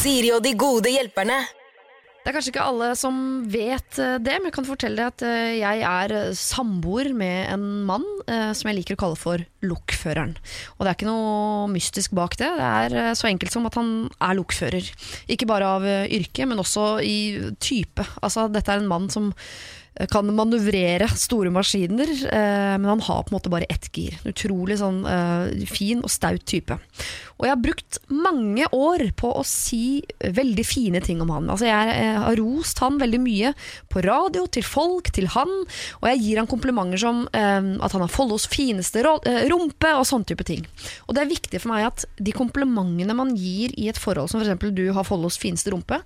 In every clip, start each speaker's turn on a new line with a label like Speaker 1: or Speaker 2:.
Speaker 1: Siri og de gode hjelperne.
Speaker 2: Det er kanskje ikke alle som vet eh, det, men jeg kan fortelle deg at eh, jeg er eh, samboer med en mann som jeg liker å kalle for lokføreren. Og det er ikke noe mystisk bak det, det er så enkelt som at han er lokfører. Ikke bare av yrke, men også i type. Altså, dette er en mann som kan manøvrere store maskiner, eh, men han har på en måte bare ett gir. Utrolig sånn eh, fin og staut type. Og jeg har brukt mange år på å si veldig fine ting om han. Altså jeg, eh, har rost han veldig mye på radio, til folk, til han. Og jeg gir han komplimenter som eh, at han har Follos fineste eh, rumpe og sånne type ting. Og det er viktig for meg at de komplimentene man gir i et forhold, som f.eks. du har Follos fineste rumpe,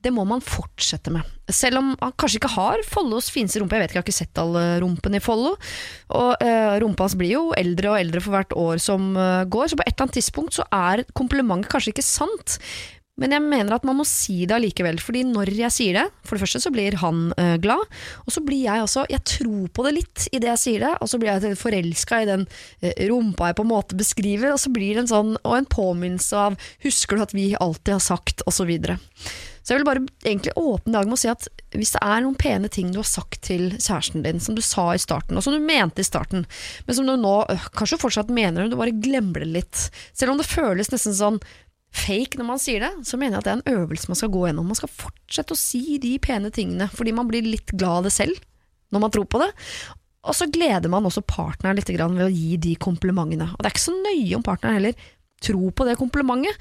Speaker 2: det må man fortsette med. Selv om han kanskje ikke har Follos fineste rumpe. Jeg vet ikke, jeg har ikke sett alle rumpene i Follo. Og uh, rumpa hans blir jo eldre og eldre for hvert år som uh, går, så på et eller annet tidspunkt så er komplimentet kanskje ikke sant. Men jeg mener at man må si det allikevel, fordi når jeg sier det, for det første så blir han uh, glad, og så blir jeg også, jeg tror på det litt i det jeg sier det, og så blir jeg forelska i den uh, rumpa jeg på en måte beskriver, og så blir det en sånn, og en påminnelse av, husker du at vi alltid har sagt, og så videre. Så jeg vil bare egentlig åpne dagen med å si at hvis det er noen pene ting du har sagt til kjæresten din, som du sa i starten, og som du mente i starten, men som du nå øh, kanskje fortsatt mener, men du bare glemmer det litt, selv om det føles nesten sånn fake når man sier det, så mener jeg at det er en øvelse man skal gå gjennom. Man skal fortsette å si de pene tingene, fordi man blir litt glad av det selv, når man tror på det. Og så gleder man også partneren litt ved å gi de komplimentene. Og det er ikke så nøye om partneren heller tror på det komplimentet.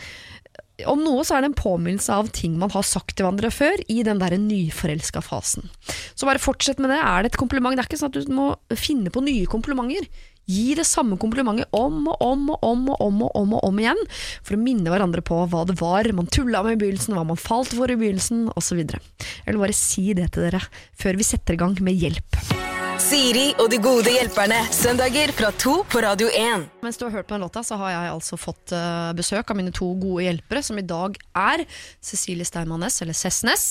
Speaker 2: Om noe så er det en påminnelse av ting man har sagt til hverandre før, i den der nyforelska fasen. Så bare fortsett med det. Er det et kompliment? Det er ikke sånn at du må finne på nye komplimenter. Gi det samme komplimentet om og om og om og om og om, og om igjen, for å minne hverandre på hva det var man tulla med i begynnelsen, hva man falt for i begynnelsen, osv. Jeg vil bare si det til dere før vi setter i gang med hjelp.
Speaker 1: Siri og de gode hjelperne. Søndager fra to på Radio 1.
Speaker 2: Mens du har hørt på den låta, så har jeg altså fått eh, besøk av mine to gode hjelpere, som i dag er Cecilie Steinmann Næss, eller Sessnes,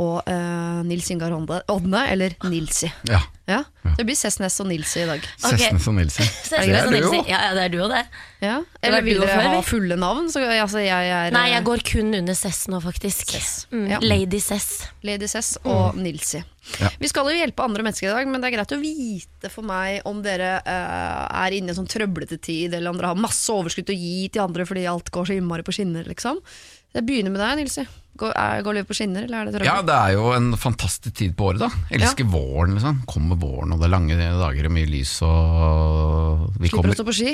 Speaker 2: og uh, Nils Ingar Odne, eller Nilsi.
Speaker 3: Ja.
Speaker 2: Ja, Det blir Sessnes og Nilsi i dag.
Speaker 4: Ok.
Speaker 3: Sessnes og
Speaker 4: Nilsi.
Speaker 2: Er
Speaker 3: du
Speaker 4: Nilsi. Ja, ja, det er du og det.
Speaker 2: Ja. Eller vil dere ha fulle navn? Så, altså, jeg er
Speaker 4: Nei, jeg går kun under Cess nå, faktisk.
Speaker 2: Cess.
Speaker 4: Mm.
Speaker 2: Ja.
Speaker 4: Lady Cess.
Speaker 2: Lady Cess og Nilsi.
Speaker 3: Ja.
Speaker 2: Vi skal jo hjelpe andre mennesker i dag, men det er greit å vite for meg om dere uh, er inne i en sånn trøblete tid, eller om dere har masse overskudd å gi til andre fordi alt går så innmari på skinner, liksom. Jeg begynner med deg, Nilsi. Går, er, går livet på skinner, eller er det trøbbel?
Speaker 3: Ja, det er jo en fantastisk tid på året, da. Jeg elsker våren, liksom. Kommer våren, og det er lange dager og mye lys, og vi
Speaker 2: Slipper
Speaker 3: kommer
Speaker 2: å stå på ski?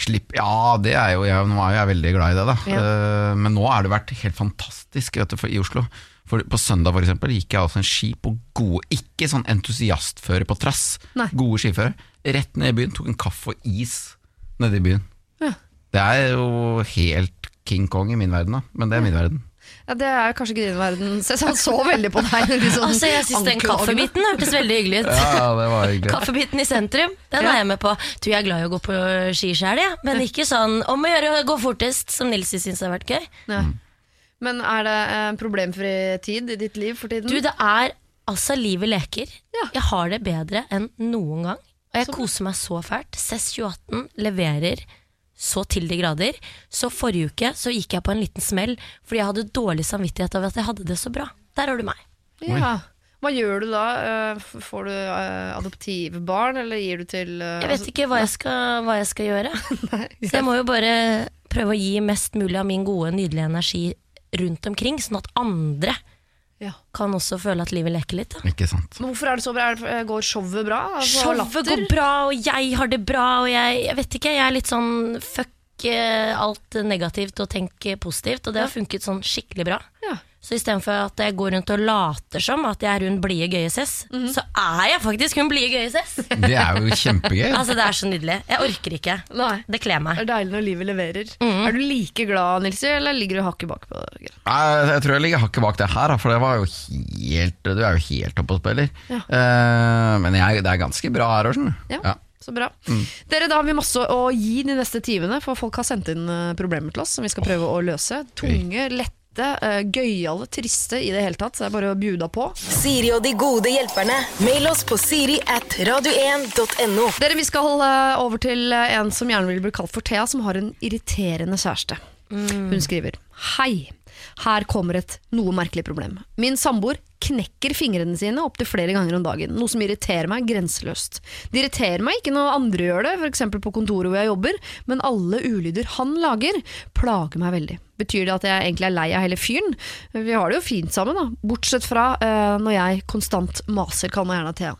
Speaker 3: Slipp, ja, det er jo jeg, nå er jeg veldig glad i det, da.
Speaker 2: Ja.
Speaker 3: Uh, men nå har det vært helt fantastisk du, for, i Oslo. For På søndag for eksempel, gikk jeg altså en ski på gode Ikke sånn entusiastføre på trass,
Speaker 2: Nei.
Speaker 3: gode skiføre. Rett ned i byen, tok en kaffe og is nede i byen.
Speaker 2: Ja.
Speaker 3: Det er jo helt King Kong i min verden, da. Men det er min verden.
Speaker 2: Ja, Det er kanskje ikke din verden. Så jeg så veldig på deg. Liksom,
Speaker 4: Altså, jeg syns den kaffebiten hørtes veldig hyggelig ut.
Speaker 3: Ja, det var hyggelig.
Speaker 4: Kaffebiten i sentrum, den
Speaker 2: Ja.
Speaker 4: er jeg med på. Du, jeg er glad i å gå på ski sjøl, ja. Men ikke sånn om å gjøre å gå fortest, som Nilsi syns har vært gøy.
Speaker 2: Ja. Men er det en problemfri tid i ditt liv for tiden?
Speaker 4: Du, det er altså livet leker.
Speaker 2: Ja.
Speaker 4: Jeg har det bedre enn noen gang. Og jeg koser meg så fælt. CES 2018 leverer så til de grader. Så forrige uke så gikk jeg på en liten smell fordi jeg hadde dårlig samvittighet over at jeg hadde det så bra. Der har du meg.
Speaker 2: ja. Hva gjør du da? Eh, Får du adoptive barn, eller gir du til eh,
Speaker 4: Jeg vet ikke hva jeg skal, hva jeg skal gjøre. Så jeg må jo bare prøve å gi mest mulig av min gode, nydelige energi rundt omkring, sånn at andre
Speaker 2: Ja.
Speaker 4: kan også føle at livet leker litt. Da.
Speaker 3: Ikke sant.
Speaker 2: Men hvorfor er det så bra? Er det, eh, går showet bra? Altså,
Speaker 4: Showet
Speaker 2: latter?
Speaker 4: går bra, og jeg har det bra, og jeg, jeg vet ikke, jeg er litt sånn fuck eh, alt negativt og tenk positivt, og det har funket sånn skikkelig bra.
Speaker 2: Ja.
Speaker 4: Så istedenfor at jeg går rundt og later som at jeg er hun blide gøye mm
Speaker 2: -hmm.
Speaker 4: så er jeg faktisk hun blide gøye Cess.
Speaker 3: Det er jo kjempegøy.
Speaker 4: altså, det er så nydelig. Jeg orker ikke.
Speaker 2: Nei.
Speaker 4: Det kler
Speaker 2: Det
Speaker 4: meg.
Speaker 2: er deilig når livet leverer.
Speaker 4: Mhm.
Speaker 2: Er du like glad, Nilsi, eller ligger du hakket bak på det?
Speaker 3: Jeg, Jeg tror jeg ligger hakket bak det her, for det var jo helt, du er jo helt oppe og spiller.
Speaker 2: Ja.
Speaker 3: Uh, men jeg, det er ganske bra her òg, skjønner du.
Speaker 2: Ja. Så bra. Dere, Da har vi masse å gi de neste timene, for folk har sendt inn eh, problemer til oss som vi skal prøve å løse. Tunge, lette, eh, gøyale, triste i det hele tatt. Så det er bare å bjuda på.
Speaker 1: Siri og de gode hjelperne. Mail oss på siri at radio1.no.
Speaker 2: Dere, Vi skal eh, over til eh, en som gjerne vil bli kalt for Thea, som har en irriterende kjæreste. Hun skriver Hei, her kommer et noe merkelig problem. Min samboer knekker fingrene sine opptil flere ganger om dagen, noe som irriterer meg grenseløst. Det irriterer meg ikke når andre gjør det, f.eks. på kontoret hvor jeg jobber, men alle ulyder han lager, plager meg veldig. Betyr det at jeg egentlig er lei av hele fyren? Vi har det jo fint sammen, da. Bortsett fra uh, når jeg konstant maser, kall meg gjerne Thea.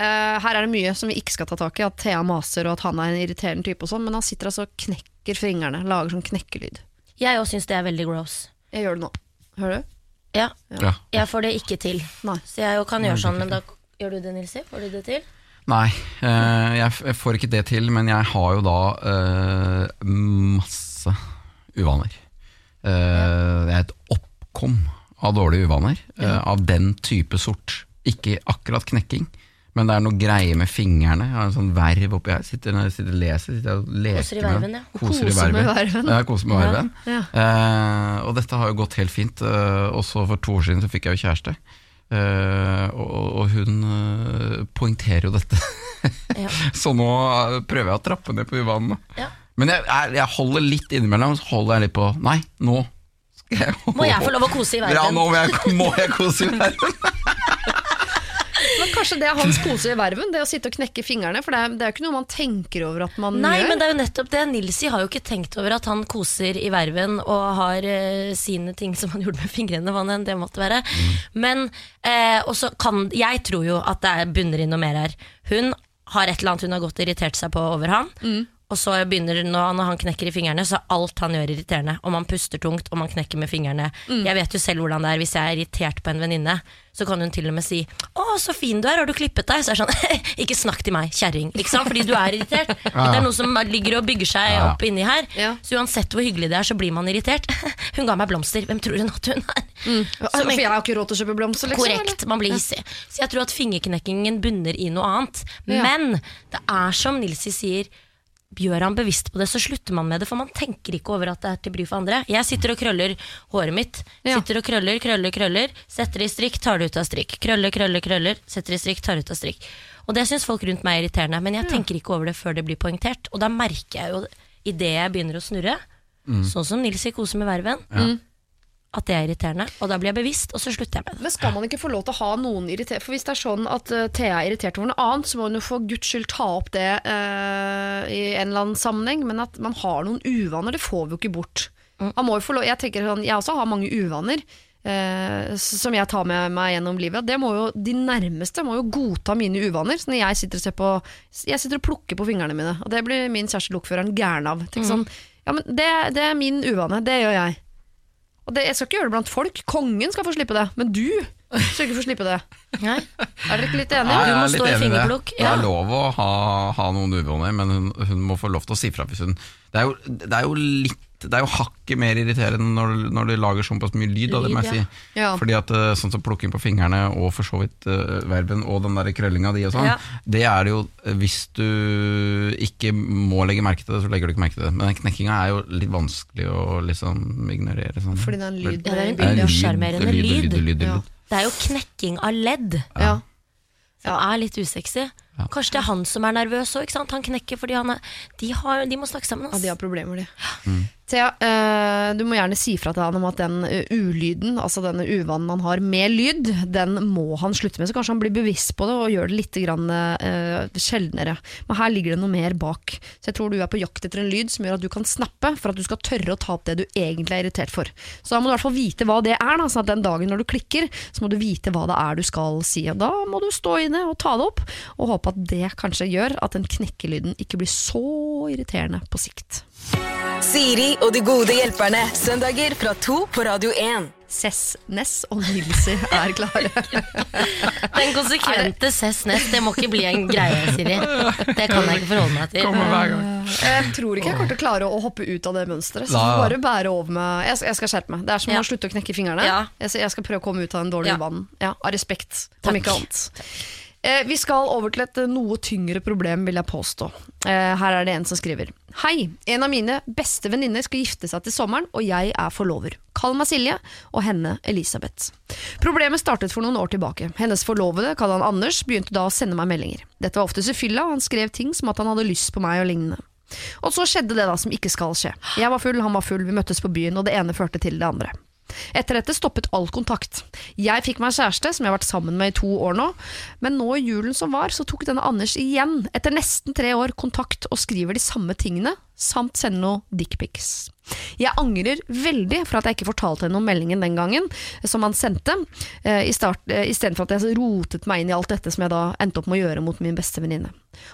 Speaker 2: Uh, her er det mye som vi ikke skal ta tak i, at Thea maser og at han er en irriterende type og sånn, men han sitter altså og knekker fingrene, lager sånn knekkelyd.
Speaker 4: Jeg òg syns det er veldig gross.
Speaker 2: Jeg gjør det nå. Hører du?
Speaker 4: Ja,
Speaker 3: Ja.
Speaker 4: jeg får det ikke til.
Speaker 2: Nei.
Speaker 4: Så jeg kan gjøre sånn, men da gjør du det, Nilsi? Får du det til?
Speaker 3: Nei, eh, jeg, får ikke det til, men jeg har jo da eh, masse uvaner. Eh, det er et oppkom av dårlige uvaner, av den type sort. Ikke akkurat knekking, men det er noe greie med fingrene. Jeg har en sånn verv oppi her. Sitter, når jeg sitter og leser, sitter jeg og leker
Speaker 4: Koser i verven, ja.
Speaker 3: Koser i
Speaker 2: Koser med
Speaker 3: verven. Ja, koser med
Speaker 4: Ja.
Speaker 3: verven.
Speaker 2: Ja.
Speaker 3: Eh, og dette har jo gått helt fint. eh, og så for to år siden så fikk jeg jo kjæreste. Eh, og, og hun eh, poengterer jo dette.
Speaker 4: Ja.
Speaker 3: så nå eh, prøver jeg å trappe ned på uvanene.
Speaker 4: Ja.
Speaker 3: Men jeg, jeg, jeg holder litt innimellom, så holder jeg litt på Nei, nå skal jeg
Speaker 4: Må jeg få lov å kose i verden?
Speaker 3: Ja, nå må jeg, må jeg kose i verden.
Speaker 2: Men kanskje det er hans kose i verven, det å sitte og knekke fingrene. For det er, det er jo ikke noe man tenker over at man
Speaker 4: Nei,
Speaker 2: gjør.
Speaker 4: men det er jo nettopp det. Nilsi har jo ikke tenkt over at han koser i verven og har uh, sine ting som han gjorde med fingrene, hva enn det måtte være. Men uh, også kan Jeg tror jo at det er bunner i noe mer her. Hun har et eller annet hun har gått og irritert seg på over han. Og så begynner nå, når han knekker i fingrene, så er alt han gjør irriterende. Om han puster tungt, om han knekker med fingrene. Jeg vet jo selv hvordan det er hvis jeg er irritert på en venninne. Så kan hun til og med si 'Å, så fin du er, har du klippet deg?' Så er det sånn 'Ikke snakk til meg, kjerring'. Fordi du er irritert. Det er noe som ligger og bygger seg opp inni her. Så uansett hvor hyggelig det er, så blir man irritert. Hun ga meg blomster, hvem tror hun at hun er?
Speaker 2: For jeg har ikke råd til å kjøpe blomster, liksom.
Speaker 4: Korrekt, man blir hissig. Så jeg tror at fingerknekkingen bunner i noe annet. Men det er som Nilsi sier, gjør han bevisst på det, så slutter man med det. For man tenker ikke over at det er til bry for andre. Jeg sitter og krøller håret mitt.
Speaker 2: Ja.
Speaker 4: Sitter og krøller, krøller, krøller. Setter det i strikk, tar det ut av strikk. Krøller, krøller, krøller. Setter det i strikk, tar det ut av strikk. Og det syns folk rundt meg er irriterende, men jeg tenker ikke over det før det blir poengtert. Og da merker jeg jo idet jeg begynner å snurre, sånn som Nils i Kose med verven, at det er irriterende. Og da blir jeg bevisst, og så slutter jeg med det.
Speaker 2: Men skal man ikke få lov til å ha noen irritert For hvis det er sånn at uh, Thea er irritert over noe annet, så må hun jo for guds skyld ta opp det uh, i en eller annen sammenheng. Men at man har noen uvaner, det får vi jo ikke bort. Man må jo jeg tenker sånn, jeg også har mange uvaner. Uh, som jeg tar med meg gjennom livet. Det må jo, de nærmeste må jo godta mine uvaner. Så når jeg sitter og ser på Jeg sitter og plukker på fingrene mine, og det blir min kjæreste lokføreren gæren av. Tenk sånn, ja, men det, det er min uvane, det gjør jeg. Og det, jeg skal ikke gjøre det blant folk. Kongen skal få slippe det, men du skal ikke få slippe det.
Speaker 4: Nei.
Speaker 2: Er dere ikke litt
Speaker 3: enige?
Speaker 2: enige?
Speaker 3: jeg
Speaker 4: må
Speaker 3: er litt
Speaker 4: stå i
Speaker 3: enig i det.
Speaker 4: fingerplukk,
Speaker 3: Det
Speaker 4: ja.
Speaker 3: er lov å ha, ha noen uvaner, men hun, hun må få lov til å si fra hvis hun Det er jo, det er jo litt det er jo hakket mer irriterende når, når de lager såpass mye lyd, da, det må jeg si.
Speaker 2: Ja.
Speaker 3: Fordi at eh, sånn som plukking på fingrene, og for så vidt uh, verben, og den der krøllinga di og sånn,
Speaker 4: Ja.
Speaker 3: det er det jo eh, Hvis du ikke må legge merke til det, så legger du ikke merke til det. Men den knekkinga er jo litt vanskelig å liksom ignorere. Sånn.
Speaker 2: Fordi den lyden lyd.
Speaker 4: Ja, det er en
Speaker 3: Det er lyd, lyd,
Speaker 4: lyd.
Speaker 3: lyd, lyd,
Speaker 2: Ja.
Speaker 4: Det er jo knekking av ledd
Speaker 2: Ja.
Speaker 4: som er litt usexy. Kanskje det er han som er nervøs òg. Han knekker fordi han er De, har, de må snakke sammen.
Speaker 2: ja, de har problemer, de. Thea, uh, du må gjerne si fra til han om at den eh, ulyden, altså denne uvanen han har med lyd, den må han slutte med. Så kanskje han blir bevisst på det og gjør det litt grann, uh, sjeldnere. Men her ligger det noe mer bak. Så jeg tror du er på jakt etter en lyd som gjør at du kan snappe, for at du skal tørre å ta opp det du egentlig er irritert for. Så da må du i hvert fall vite hva det er. Da, sånn at den dagen når du klikker, så må du vite hva det er du skal si. Og da må du stå inne og ta det opp, og håpe at det kanskje gjør at den knekkelyden ikke blir så irriterende på sikt.
Speaker 1: Siri og de gode hjelperne. Søndager fra to på Radio 1.
Speaker 2: Cess Ness og Nilsi er klare.
Speaker 4: Den konsekvente Cess Ness, det må ikke bli en greie, Siri. Det kan jeg ikke forholde meg til.
Speaker 3: Kommer hver gang.
Speaker 2: Jeg tror ikke jeg kommer til å klare å hoppe ut av det mønsteret. Så bare bære over med Jeg skal, skjerpe meg. Det er som
Speaker 4: Ja.
Speaker 2: å slutte å knekke fingrene. Jeg, skal- prøve å komme ut av den dårlige
Speaker 4: Ja.
Speaker 2: vanen. Ja, av respekt,
Speaker 4: Takk.
Speaker 2: om ikke annet. Eh, vi skal over til et eh, noe tyngre problem, vil jeg påstå. Eh, her er det en som skriver. Hei, en av mine beste venninner skal gifte seg til sommeren, og jeg er forlover. Kall meg Silje, og henne Elisabeth. Problemet startet for noen år tilbake. Hennes forlovede, kall han Anders, begynte da å sende meg meldinger. Dette var oftest i fylla, han skrev ting som at han hadde lyst på meg og lignende. Og så skjedde det da som ikke skal skje. Jeg var full, han var full, vi møttes på byen, og det ene førte til det andre. Etter dette stoppet all kontakt. Jeg fikk meg kjæreste, som jeg har vært sammen med i to år nå, men nå i julen som var, så tok denne Anders igjen, etter nesten tre år, kontakt og skriver de samme tingene, samt sende noe dickpics. Jeg angrer veldig for at jeg ikke fortalte henne om meldingen den gangen, som han sendte, eh, start- eh, istedenfor at jeg rotet meg inn i alt dette som jeg da endte opp med å gjøre mot min beste venninne.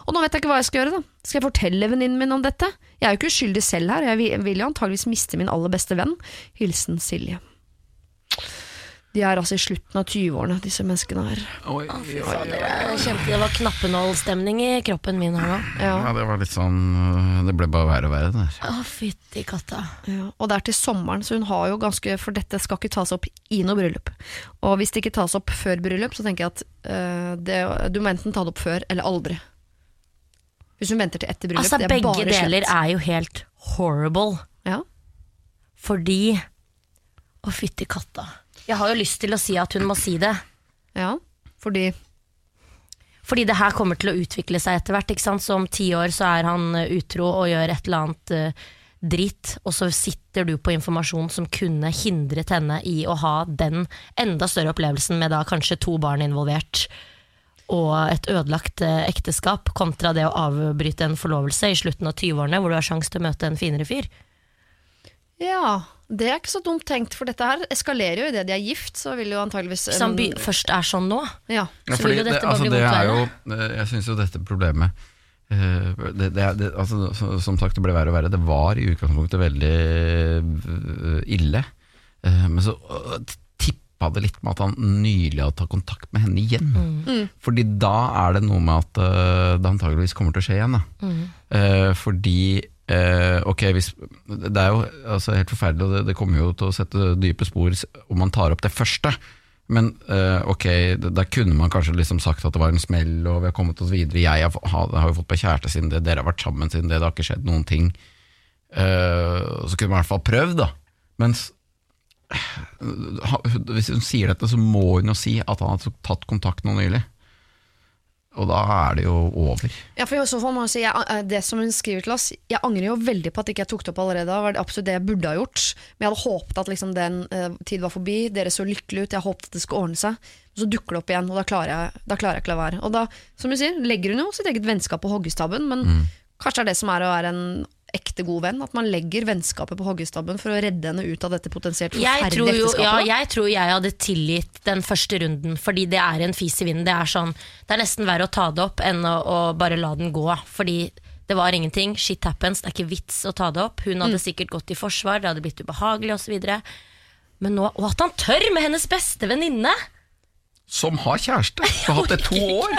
Speaker 2: Og nå vet jeg ikke hva jeg skal gjøre, da. Skal jeg fortelle venninnen min om dette? Jeg er jo ikke uskyldig selv her, jeg vil jo antageligvis miste min aller beste venn. Hilsen Silje. De er altså i slutten av 20-årene, disse menneskene her.
Speaker 3: Oi,
Speaker 4: Jeg kjente det var knappenålstemning i kroppen min her nå.
Speaker 3: ja, det var litt sånn øh, Det ble bare verre og verre der.
Speaker 4: Å, fytti katta.
Speaker 2: Ja, og det er til sommeren, så hun har jo ganske For dette skal ikke tas opp i noe bryllup. Og hvis det ikke tas opp før bryllup, så tenker jeg at uh, det, du må enten ta det opp før eller aldri. Hvis hun venter til etter bryllup,
Speaker 4: Altså,
Speaker 2: det er
Speaker 4: begge deler er jo helt horrible.
Speaker 2: Ja.
Speaker 4: Fordi Å, fytti katta. Jeg har jo lyst til å si at hun må si det.
Speaker 2: ja, fordi
Speaker 4: Fordi det her kommer til å utvikle seg etter hvert. Ikke sant? Så om ti år så er han eh, utro og gjør et eller annet uh, dritt, og så sitter du på informasjon som kunne hindret henne i å ha den enda større opplevelsen med da kanskje to barn involvert. Og et ødelagt eh, ekteskap, kontra det å avbryte en forlovelse i slutten av 20-årene, hvor du har sjanse til å møte en finere fyr.
Speaker 2: Ja, det er ikke så dumt tenkt, for dette her eskalerer jo idet de er gift, så vil jo antageligvis
Speaker 4: Hvis han først er sånn nå,
Speaker 2: ja.
Speaker 3: Ja,
Speaker 4: Så
Speaker 3: fordi
Speaker 4: vil jo
Speaker 3: det,
Speaker 4: altså, bare bli
Speaker 3: er jo eh, Jeg syns jo dette problemet eh, det, det, det, altså, Som sagt, det ble verre og verre. Det var i utgangspunktet veldig eh, ille. Eh, Men så tippa det litt med at han nylig hadde tatt kontakt med henne igjen.
Speaker 4: Mm.
Speaker 3: Fordi da er det noe med at eh, det antageligvis kommer til å skje igjen. Da.
Speaker 4: Mm.
Speaker 3: Eh, fordi eh, ok, hvis, det er jo altså, helt forferdelig, og det, det kommer jo til å sette dype spor om man tar opp det første. Men eh, ok, der kunne man kanskje liksom sagt at det var en smell, og vi har kommet oss videre. Jeg har, har, jo fått på kjæreste siden det, dere har vært sammen siden det, det har ikke skjedd noen ting. Eh, så kunne man i hvert fall prøvd, da. Mens ha- hvis hun sier dette, så må hun jo si at han har tatt kontakt nå nylig. Og da er det jo over.
Speaker 2: Ja, for i så fall må jeg si jeg, eh, Det som hun skriver til oss Jeg angrer jo veldig på at ikke jeg tok det opp allerede. Det var absolutt det jeg burde ha gjort. Men jeg hadde håpet at liksom den eh, tid var forbi. Dere så lykkelige ut. Jeg håpet at det skulle ordne seg. Så dukker det opp igjen, og da klarer jeg, da klarer jeg ikke la være. Og da, som du sier, legger hun jo sitt eget vennskap på hoggestabben. Men kanskje det er det som er å være en ekte god venn. At man legger vennskapet på hoggestabben for å redde henne ut av dette potensielt forferdelige ekteskapet.
Speaker 4: ja, jeg tror jeg hadde tilgitt den første runden, fordi det er en fis i vinden. Det er, sånn, det er nesten verre å ta det opp enn å, å bare la den gå. Fordi det var ingenting. Shit happens. Det er ikke vits å ta det opp. Hun hadde sikkert gått i forsvar, det hadde blitt ubehagelig osv. Men nå, og at han tør med hennes beste venninne!
Speaker 3: Som har kjæreste! Du har hatt det to år!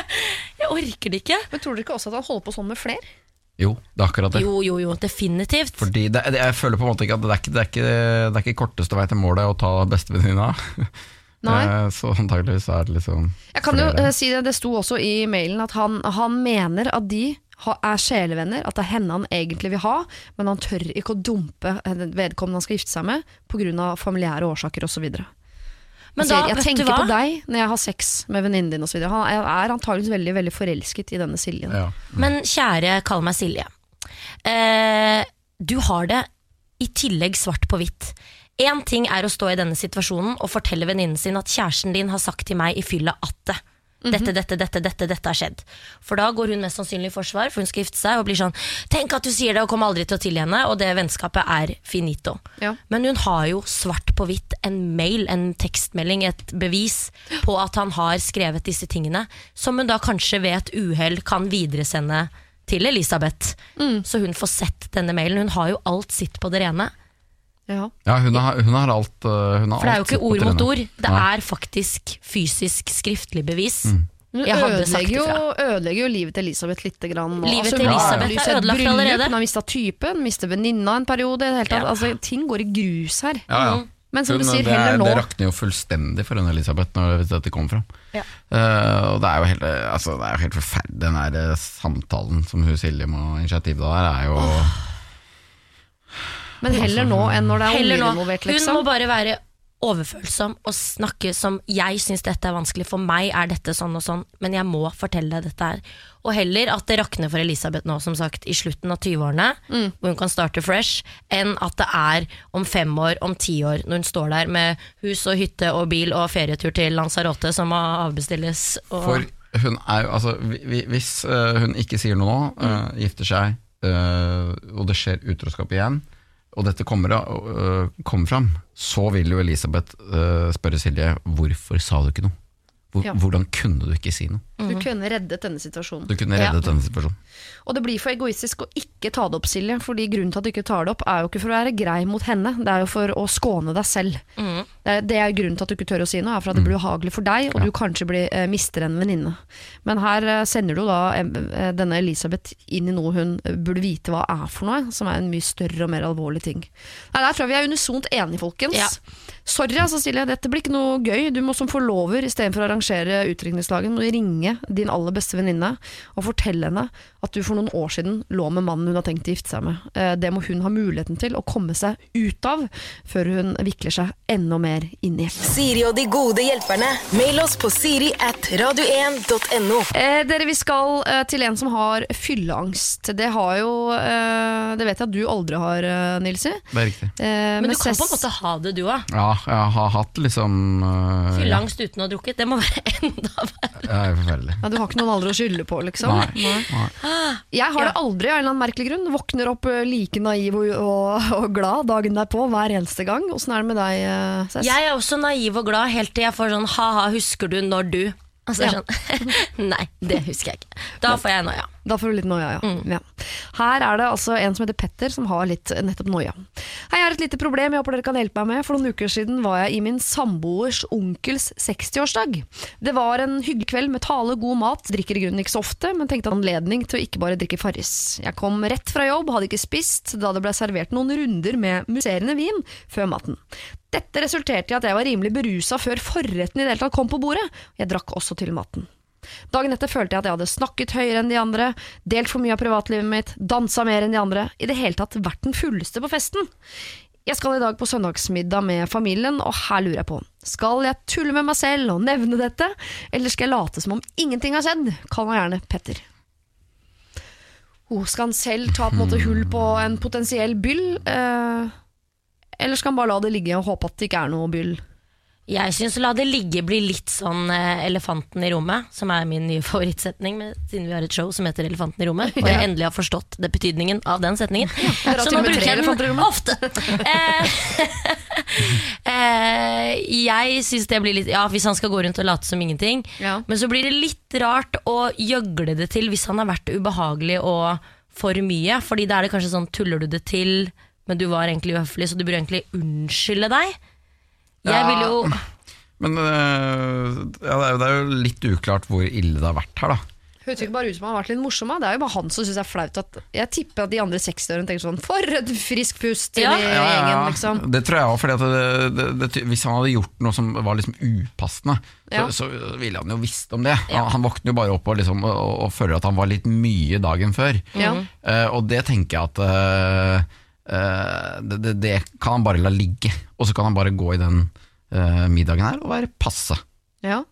Speaker 4: Jeg orker det ikke.
Speaker 2: Men tror dere ikke også at han holder på sånn med flere?
Speaker 3: Jo, det er akkurat det.
Speaker 4: Jo, jo, jo, definitivt.
Speaker 3: Fordi det, det, Jeg føler på en måte ikke at det er ikke, det er ikke, det er ikke korteste vei til målet å ta bestevenninna.
Speaker 2: Nei.
Speaker 3: Eh, Så antageligvis er det liksom
Speaker 2: Jeg kan jo
Speaker 3: flere.
Speaker 2: jo si det, det sto også i mailen at han, han mener at de er sjelevenner, at det er henne han egentlig vil ha, men han tør ikke å dumpe eh, vedkommende han skal gifte seg med pga. familiære årsaker osv.
Speaker 4: Men da,
Speaker 2: sier, jeg
Speaker 4: vet du
Speaker 2: tenker
Speaker 4: hva?
Speaker 2: på deg når jeg har sex med venninnen din osv. Han er, antageligvis veldig veldig forelsket i denne Siljen.
Speaker 3: ja.
Speaker 4: Men kjære, kall meg Silje. Eh, du har det i tillegg svart på hvitt. Én ting er å stå i denne situasjonen og fortelle venninnen sin at kjæresten din har sagt til meg i fylla at det. Dette, dette, dette, dette, dette har skjedd. For da går hun mest sannsynlig i forsvar, for hun skal gifte seg, og blir sånn Tenk at du sier det, og kommer aldri til å tilgi henne, og det vennskapet er finito.
Speaker 2: Ja.
Speaker 4: Men hun har jo svart på hvitt en mail, en tekstmelding, et bevis på at han har skrevet disse tingene, som hun da kanskje ved et uhell kan videresende til Elisabeth. Så hun får sett denne mailen. Hun har jo alt sitt på det rene.
Speaker 2: Ja.
Speaker 3: ja, hun har, hun har alt uh, hun har
Speaker 4: For det er jo ikke ord mot ord, det er faktisk fysisk skriftlig bevis.
Speaker 2: Hun
Speaker 4: Jeg hadde sagt
Speaker 2: ødelegger jo, ødelegger jo livet til Elisabeth lite grann. nå.
Speaker 4: Livet
Speaker 2: Altså,
Speaker 4: til
Speaker 2: Elisabeth har ja.
Speaker 4: er ødelagt allerede.
Speaker 2: Hun har mista typen, mister venninna en periode.
Speaker 4: Ja.
Speaker 2: Altså, ting går i grus her.
Speaker 3: Ja, ja.
Speaker 2: Men som
Speaker 3: Hun,
Speaker 2: du sier,
Speaker 3: det, er,
Speaker 2: heller nå
Speaker 3: det rakner jo fullstendig for hun Elisabeth når dette kommer fram.
Speaker 4: Ja.
Speaker 3: Eh, og det er jo helt, altså, det er jo helt forferdelig. Den der eh, samtalen som hun Silje må ha initiativ til der, er jo
Speaker 2: Men heller nå enn når det er
Speaker 4: Heller
Speaker 2: unger involvert,
Speaker 4: Hun
Speaker 2: liksom.
Speaker 4: må bare være overfølsom og snakke som jeg syns dette er vanskelig. For meg er dette sånn og sånn, men jeg må fortelle deg dette her. Og heller at det rakner for Elisabeth nå, som sagt, i slutten av 20-årene, hvor hun kan starte fresh, enn at det er om fem år, om ti år, når hun står der med hus og hytte og bil og ferietur til Lanzarote som må avbestilles. Og
Speaker 3: For hun er jo altså hvi- hvi- Hvis øh, hun ikke sier noe nå, øh, gifter seg, øh, og det skjer utroskap igjen, og dette kommer, uh, kommer fram, så vil jo Elisabeth uh, spørre Silje hvorfor sa du ikke noe? Hvor,
Speaker 2: Ja.
Speaker 3: Hvordan kunne du ikke si noe?
Speaker 2: Du kunne reddet denne situasjonen.
Speaker 3: Du kunne reddet denne situasjonen.
Speaker 2: Og det blir for egoistisk å ikke ta det opp, Silje. Fordi grunnen til at du ikke tar det opp, er jo ikke for å være grei mot henne, det er jo for å skåne deg selv. Det, er, det er grunnen til at du ikke tør å si noe, er for at det blir uhagelig for deg, og du kanskje blir, eh, mister en venninne. Men her eh, sender du da eh, denne Elisabeth inn i noe hun burde vite hva er for noe, som er en mye større og mer alvorlig ting. Nei, Der tror jeg vi er unisont enige, folkens.
Speaker 4: Ja.
Speaker 2: Sorry, altså, Silje, dette blir ikke noe gøy. Du må som forlover, istedenfor å arrangere utdrikningslaget, må du ringe din aller beste venninne og fortelle henne at du for noen år siden lå med mannen hun har tenkt å gifte seg med. Eh, Det må hun ha muligheten til å komme seg ut av, før hun vikler seg enda mer inn i.
Speaker 1: Siri og de gode hjelperne. Mail oss på siri at radio1.no.
Speaker 2: Eh, dere, vi skal eh, til en som har fylleangst. Det har jo eh, Det vet jeg at du aldri har, eh, Nilsi.
Speaker 3: Det er riktig.
Speaker 2: Eh,
Speaker 4: Men du kan på en måte ha det, du òg.
Speaker 3: Ja, jeg har hatt liksom
Speaker 4: Fylleangst uten å ha drukket. Det må være enda verre.
Speaker 3: Ja, er forferdelig.
Speaker 2: ja, Du har ikke noen alder å skylde på, liksom?
Speaker 3: Nei. Nei.
Speaker 2: Jeg har det aldri av en eller annen merkelig grunn. Våkner opp eh, like naiv og, og, og glad dagen derpå hver eneste gang. Åssen er det med deg, eh, Cess?
Speaker 4: Jeg er også naiv og glad helt til jeg får sånn ha-ha, husker du når du Altså, det er sånn, Nei, det husker jeg ikke. Da får jeg noia.
Speaker 2: Da får du litt noia, ja. ja. Her er det altså en som heter Petter, som har litt nettopp noia. Hei, jeg har et lite problem jeg håper dere kan hjelpe meg med. For noen uker siden var jeg i min samboers onkels 60-årsdag. Det var en hyggelig kveld med tale, god mat. Drikker i grunnen ikke så ofte, men tenkte anledning til å ikke bare drikke Farris. Jeg kom rett fra jobb, hadde ikke spist, da det ble servert noen runder med musserende vin før maten. Dette resulterte i at jeg var rimelig berusa før forretten i det hele tatt kom på bordet. Jeg drakk også til maten. Dagen etter følte jeg at jeg hadde snakket høyere enn de andre, delt for mye av privatlivet mitt, dansa mer enn de andre, i det hele tatt vært den fulleste på festen. Jeg skal i dag på søndagsmiddag med familien, og her lurer jeg på, skal jeg tulle med meg selv og nevne dette, eller skal jeg late som om ingenting har skjedd? Kall meg gjerne Petter. Oh, skal han selv ta på en måte hull på en potensiell byll, eh, eller skal han bare la det ligge og håpe at det ikke er noe byll?
Speaker 4: Jeg syns la det ligge bli litt sånn eh, Elefanten i rommet, som er min nye favorittsetning, med, siden vi har et show som heter Elefanten i rommet, og jeg endelig har forstått det betydningen av den setningen. Så nå bruker jeg den ofte. Eh, eh, jeg syns det blir litt Ja, hvis han skal gå rundt og late som ingenting.
Speaker 2: Ja.
Speaker 4: Men så blir det litt rart å gjøgle det til hvis han har vært ubehagelig og for mye. Fordi da er det kanskje sånn tuller du det til, men du var egentlig uhøflig, så du burde egentlig unnskylde deg. Jeg vil jo
Speaker 3: Men øh, ja, det, er jo, det er jo litt uklart hvor ille det har vært her, da.
Speaker 2: Høres ikke bare ut som han har vært litt morsom. da. Det er jo bare han som syns det er flaut. At jeg tipper at de andre 60-årene tenker sånn For et frisk pust til
Speaker 4: Ja.
Speaker 2: i gjengen, liksom.
Speaker 3: Det tror jeg òg, for det, det, det, hvis han hadde gjort noe som var liksom upassende,
Speaker 2: Ja.
Speaker 3: så, så ville han jo visst om det. Han, han våkner jo bare opp og, liksom, og, og føler at han var litt mye dagen før.
Speaker 2: Ja.
Speaker 3: Eh, og det tenker jeg at eh, eh, det, det, det kan han bare la ligge. Og så kan han bare gå i den eh, middagen her og være passe.
Speaker 2: Ja.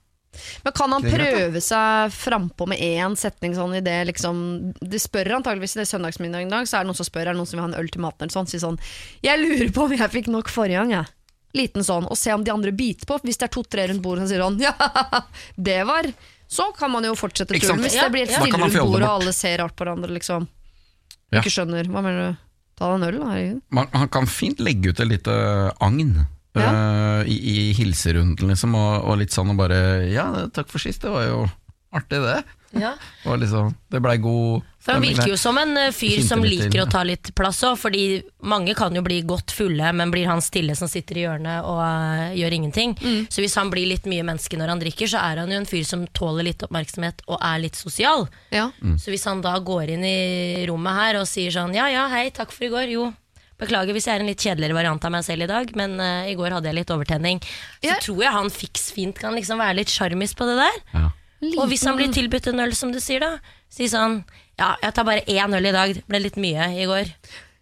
Speaker 2: Men kan han prøve seg frampå med én setning sånn i det liksom De spør antageligvis i det søndagsmiddagen i dag, så er det noen som spør Er det noen som vil ha en øl til maten eller sånn. Si sånn Jeg lurer på om jeg fikk nok forrige gang, jeg. Liten sånn. Og se om de andre biter på. Hvis det er to-tre rundt bordet som sier sånn Ja, det var Så kan man jo fortsette turen. Hvis det blir et stille rundt bordet, og alle ser rart på hverandre, liksom.
Speaker 3: Ja.
Speaker 2: Ikke skjønner. Hva mener du? Ta deg en øl. Herregud.
Speaker 3: Man, han kan fint legge ut et lite agn.
Speaker 2: Ja.
Speaker 3: Uh, i, i hilserunden, liksom, og, og litt sånn og bare Ja, takk for sist, det var jo artig, det.
Speaker 4: ja.
Speaker 3: Og liksom, det blei god
Speaker 4: For Han virker jo som en eh, fyr som liker
Speaker 3: til,
Speaker 4: å ta litt plass òg, fordi mange kan jo bli godt fulle, men blir han stille som sitter i hjørnet og uh, gjør ingenting. Så hvis han blir litt mye menneske når han drikker, så er han jo en fyr som tåler litt oppmerksomhet og er litt sosial.
Speaker 2: Ja.
Speaker 3: Mm.
Speaker 4: Så hvis han da går inn i rommet her og sier sånn ja ja, hei, takk for i går, jo. Beklager hvis jeg er en litt kjedeligere variant av meg selv i dag, men uh, i går hadde jeg litt overtenning. Så
Speaker 2: Ja.
Speaker 4: tror jeg han fiks fint kan liksom være litt sjarmis på det der.
Speaker 3: Ja.
Speaker 4: Og hvis han blir tilbudt en øl, som du sier, da, si sånn Ja, jeg tar bare én øl i dag, det ble litt mye i går.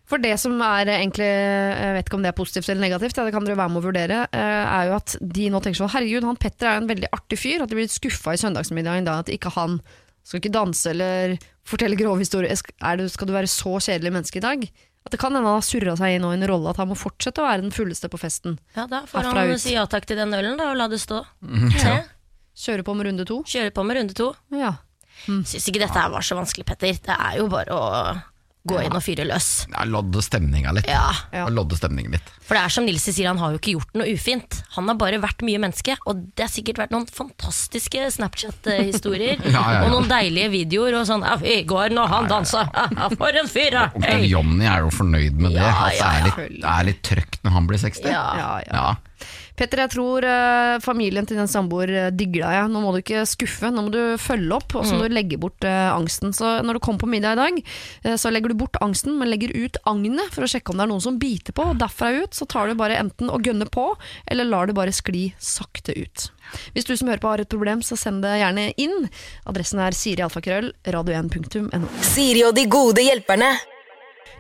Speaker 2: For det som er egentlig, jeg vet ikke om det er positivt eller negativt, ja, det kan dere være med å vurdere, eh, er jo at de nå tenker sånn herregud, han Petter er jo en veldig artig fyr, at de blir litt skuffa i søndagsmiddagen da at ikke han skal ikke danse eller fortelle grove historier. Er du, skal du være så kjedelig menneske i dag? At det kan hende han har surra seg inn i en rolle at han må fortsette å være den fulleste på festen.
Speaker 4: Ja, da får han
Speaker 2: ut.
Speaker 4: si ja takk til den ølen, da, og la det stå.
Speaker 3: Mm,
Speaker 4: Se,
Speaker 2: Kjøre på med runde to.
Speaker 4: Kjøre på med runde to.
Speaker 2: Ja.
Speaker 4: Syns ikke dette her var så vanskelig, Petter. Det er jo bare å gå inn og fyre løs.
Speaker 3: Ja, lodde stemninga litt.
Speaker 4: Ja,
Speaker 2: Ja.
Speaker 3: Lodde stemningen litt.
Speaker 4: For det er som Nilsi sier, han har jo ikke gjort noe ufint. Han har bare vært mye menneske, og det har sikkert vært noen fantastiske Snapchat-historier.
Speaker 3: Ja, ja, ja.
Speaker 4: Og noen deilige videoer og sånn. «Ja, I går når han dansa, for en fyr, da!
Speaker 3: Onkel Johnny er jo fornøyd med det.
Speaker 4: Ja,
Speaker 3: det,
Speaker 4: ja,
Speaker 3: er litt, det er litt trøkt når han blir 60.
Speaker 4: Ja.
Speaker 2: Ja, ja.
Speaker 3: Ja.
Speaker 2: Petter, jeg tror eh, familien til din samboer eh, digger deg. ja. Nå må du ikke skuffe, nå må du følge opp, og så må du legge bort eh, angsten. Så når du kommer på middag i dag, så legger du bort angsten, men legger ut agnet for å sjekke om det er noen som biter på. Og derfra ut så tar du bare enten og gønner på, eller lar du bare skli sakte ut. Hvis du som hører på har et problem, så send det gjerne inn. Adressen er sirialfakrøll, radio1.no.
Speaker 1: Siri og de gode hjelperne.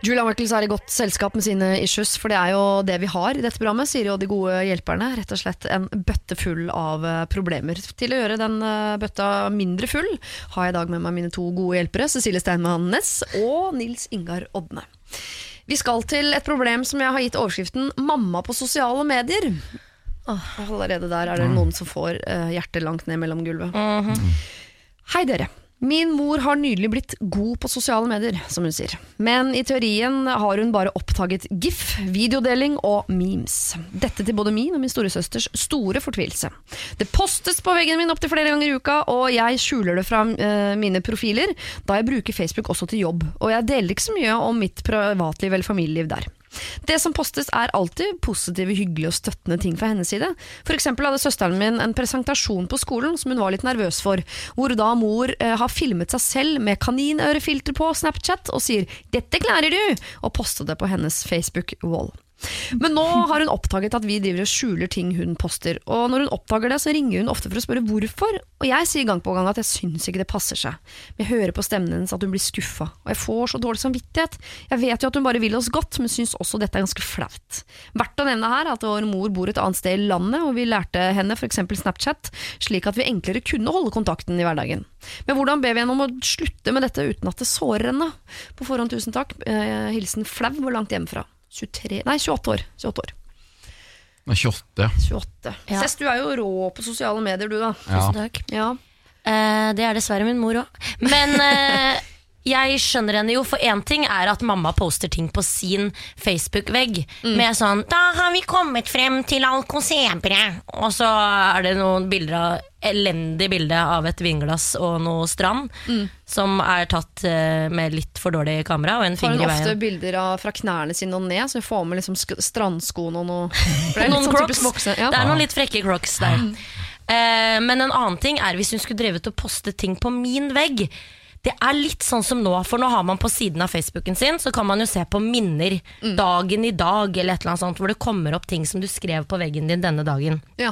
Speaker 2: Julia Michaels er i godt selskap med sine issues, for det er jo det vi har i dette programmet. sier jo de gode hjelperne. Rett og slett en bøtte full av eh, problemer. Til å gjøre den eh, bøtta mindre full, har jeg i dag med meg mine to gode hjelpere, Cecilie Steinmann Næss og Nils Ingar Odne. Vi skal til et problem som jeg har gitt overskriften 'Mamma på sosiale medier'. Allerede der er det noen som får eh, hjertet langt ned mellom gulvet. Hei dere. Min mor har nylig blitt god på sosiale medier, som hun sier. Men i teorien har hun bare oppdaget GIF, videodeling og memes. Dette til både min og min storesøsters store fortvilelse. Det postes på veggen min opptil flere ganger i uka, og jeg skjuler det fra uh, mine profiler, da jeg bruker Facebook også til jobb. Og jeg deler ikke så mye om mitt privatliv eller familieliv der. Det som postes er alltid positive, hyggelige og støttende ting fra hennes side. For eksempel hadde søsteren min en presentasjon på skolen som hun var litt nervøs for, hvor da mor eh, har filmet seg selv med kaninørefilter på Snapchat og sier 'dette klarer du', og postet det på hennes Facebook-wall. Men nå har hun oppdaget at vi driver og skjuler ting hun poster, og når hun oppdager det, så ringer hun ofte for å spørre hvorfor, og jeg sier gang på gang at jeg syns ikke det passer seg. Men jeg hører på stemmen hennes at hun blir skuffa, og jeg får så dårlig samvittighet. Jeg vet jo at hun bare vil oss godt, men syns også dette er ganske flaut. Verdt å nevne her at vår mor bor et annet sted i landet, og vi lærte henne f.eks. Snapchat, slik at vi enklere kunne holde kontakten i hverdagen. Men hvordan ber vi henne om å slutte med dette uten at det sårer henne? På forhånd tusen takk. Eh, hilsen flau og langt hjemmefra. 23, nei 28 år. 28 år.
Speaker 3: Er 28, ja.
Speaker 2: 28.
Speaker 4: Ja.
Speaker 2: Sess, du er jo rå på sosiale medier, du da.
Speaker 3: ja.
Speaker 4: Tusen takk.
Speaker 2: Ja.
Speaker 4: Eh, det er dessverre min mor òg. Men eh, jeg skjønner henne jo, for én ting er at mamma poster ting på sin Facebook-vegg med sånn 'Da har vi kommet frem til Alcosebre', og så er det noen bilder av elendig bilde av et vinglass og noe strand, som er tatt eh, med litt for dårlig kamera og en
Speaker 2: Får
Speaker 4: finger i
Speaker 2: ofte bilder av fra knærne sine og ned, så hun får med liksom sk- strandskoene og noe det er
Speaker 4: Noen
Speaker 2: sånn
Speaker 4: crocs.
Speaker 2: Ja.
Speaker 4: Det er noen litt frekke crocs der. Eh, men en annen ting er hvis hun skulle drevet og poste ting på min vegg. Det er litt sånn som nå, for nå har man på siden av Facebooken sin, så kan man jo se på minner. Dagen i dag, eller et eller annet sånt, hvor det kommer opp ting som du skrev på veggen din denne dagen.
Speaker 2: Ja.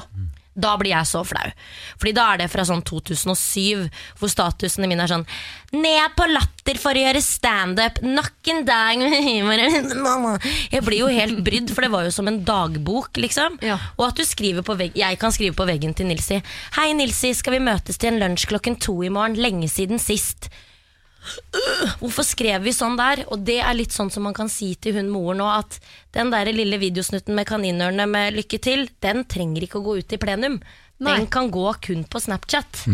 Speaker 4: Da blir jeg så flau. Fordi da er det fra sånn 2007, hvor statusene mine er sånn Ned på latter for å gjøre standup, nok en dag med humor Jeg blir jo helt brydd, for det var jo som en dagbok, liksom.
Speaker 2: Ja.
Speaker 4: Og at du skriver på veggen Jeg kan skrive på veggen til Nilsi. Hei, Nilsi, skal vi møtes til en lunsj klokken to i morgen? Lenge siden sist. Hvorfor skrev vi sånn der? Og det er litt sånn som man kan si til hun mor nå, at den der lille videosnutten med kaninørene med lykke til, den trenger ikke å gå ut i plenum.
Speaker 2: Nei.
Speaker 4: Den kan gå kun på Snapchat.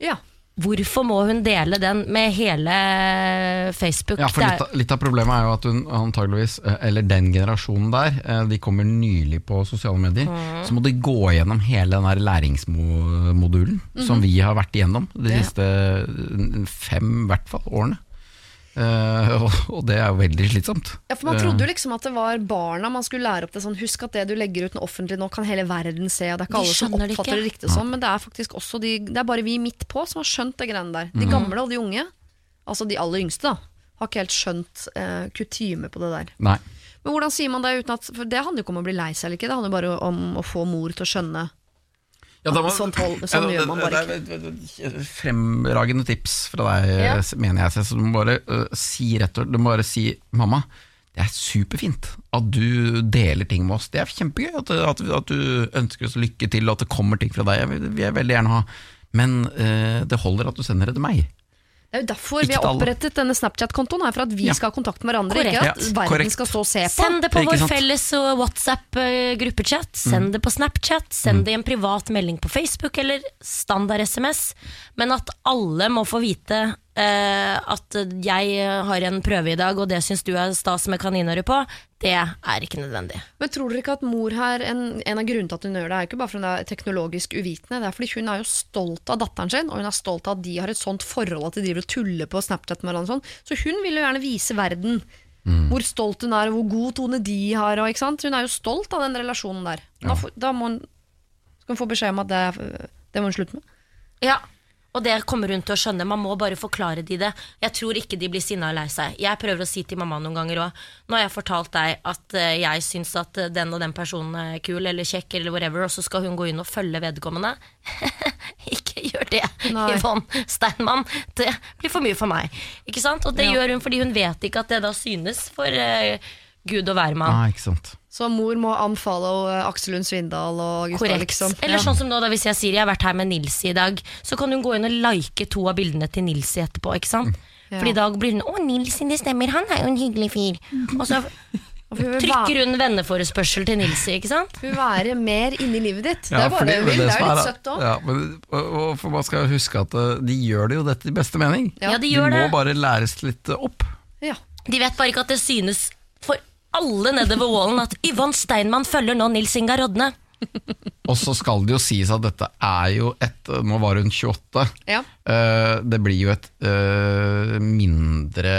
Speaker 2: ja.
Speaker 4: Hvorfor må hun dele den med hele Facebook?
Speaker 3: Ja, for litt av, litt av problemet er jo at hun antageligvis, eh, eller den generasjonen der, eh, de kommer nylig på sosiale medier.
Speaker 4: Mm.
Speaker 3: Så må de gå gjennom hele den der læringsmodulen som vi har vært igjennom de siste fem, hvert fall, årene. Eh, og, det er jo veldig slitsomt.
Speaker 2: Ja, for Man
Speaker 3: Eh,
Speaker 2: trodde jo liksom at det var barna man skulle lære opp det sånn Husk at det du legger ut offentlig nå, kan hele verden se. Og det er ikke
Speaker 4: De
Speaker 2: alle som oppfatter
Speaker 4: det
Speaker 2: det riktig sånn, men det er faktisk også de, Det er bare vi midt på som har skjønt det greiene der.
Speaker 3: Mm.
Speaker 2: De gamle og de unge, altså de aller yngste, da, har ikke helt skjønt eh, kutyme på det der.
Speaker 3: Nei.
Speaker 2: Men hvordan sier man det uten at For det handler jo ikke om å bli lei seg eller ikke, det handler bare om å få mor til å skjønne
Speaker 3: Ja, må-
Speaker 2: Sånn tol- sånn
Speaker 3: Ja,
Speaker 2: gjør man bare
Speaker 3: ikke. Fremragende tips fra deg,
Speaker 2: Ja.
Speaker 3: mener jeg. Så du må bare uh, si rett og Du må bare si 'mamma, det er superfint at du deler ting med oss. Det er kjempegøy at, at, at du ønsker oss lykke til, og at det kommer ting fra deg. Jeg vil, vil veldig gjerne ha. Men uh, det holder at du sender det til meg.
Speaker 2: Det er jo derfor
Speaker 3: Ikke
Speaker 2: vi har opprettet denne Snapchat-kontoen, her for at vi
Speaker 3: Ja.
Speaker 2: skal ha kontakt med hverandre.
Speaker 4: Korrekt.
Speaker 2: Ikke at
Speaker 3: Ja,
Speaker 2: verden
Speaker 3: korrekt.
Speaker 2: skal stå og se på.
Speaker 4: Send det på vår
Speaker 3: sant?
Speaker 4: felles WhatsApp-gruppechat. Send det på Snapchat. Send det i en privat melding på Facebook eller standard-SMS. Men at alle må få vite eh, at jeg har en prøve i dag, og det syns du er stas med kaninøre på, det er ikke nødvendig.
Speaker 2: Men tror dere ikke at mor her, en, en av grunnene til at hun gjør det, er ikke bare fordi hun er teknologisk uvitende, det er fordi hun er jo stolt av datteren sin, og hun er stolt av at de har et sånt forhold at de driver og tuller på Snapchat med hverandre. Sånn. Så hun vil jo gjerne vise verden hvor stolt hun er, og hvor god tone de har. Og, ikke sant? Hun er jo stolt av den relasjonen der. Da, da må hun, skal hun få beskjed om at det, det må hun slutte med.
Speaker 4: Ja, og det kommer hun til å skjønne. Man må bare forklare de det. Jeg tror ikke de blir sinna og lei seg. Jeg prøver å si til mamma noen ganger òg Nå har jeg fortalt deg at eh, jeg syns at eh, den og den personen er kul eller kjekk, eller whatever, og så skal hun gå inn og følge vedkommende. ikke gjør det,
Speaker 2: Nei.
Speaker 4: Yvonne Steinmann. Det blir for mye for meg. Ikke sant? Og det
Speaker 2: Ja.
Speaker 4: gjør hun fordi hun vet ikke at det da synes for eh, Gud og hvermann.
Speaker 3: Ah.
Speaker 2: Så mor må unfollow eh, Aksel Lund Svindal og gutta,
Speaker 4: Korrekt.
Speaker 2: liksom.
Speaker 4: Eller
Speaker 2: Ja.
Speaker 4: sånn som nå da hvis jeg sier jeg har vært her med Nilsi i dag, så kan hun gå inn og like to av bildene til Nilsi etterpå. ikke sant?
Speaker 2: Ja.
Speaker 4: For i dag blir hun 'Å, Nilsi, det stemmer, han er jo en hyggelig fyr'. Og så trykker hun venneforespørsel til Nilsi, ikke sant?
Speaker 2: hun vil være mer inni livet ditt. Det er bare
Speaker 3: fordi-
Speaker 2: det hun vil. Det er jo litt søtt òg.
Speaker 3: Ja, og, og for man skal huske at eh, de gjør det jo dette i beste mening.
Speaker 2: Ja.
Speaker 4: Ja, de
Speaker 3: De må
Speaker 4: det.
Speaker 3: bare læres litt opp.
Speaker 2: Ja.
Speaker 4: De vet bare ikke at det synes for alle nedover wallen at Yvonne Steinmann følger nå Nils Inga Rodne.
Speaker 3: Og så skal det jo sies at dette er jo et Nå var hun 28.
Speaker 2: Ja.
Speaker 3: Eh, det blir jo et eh, mindre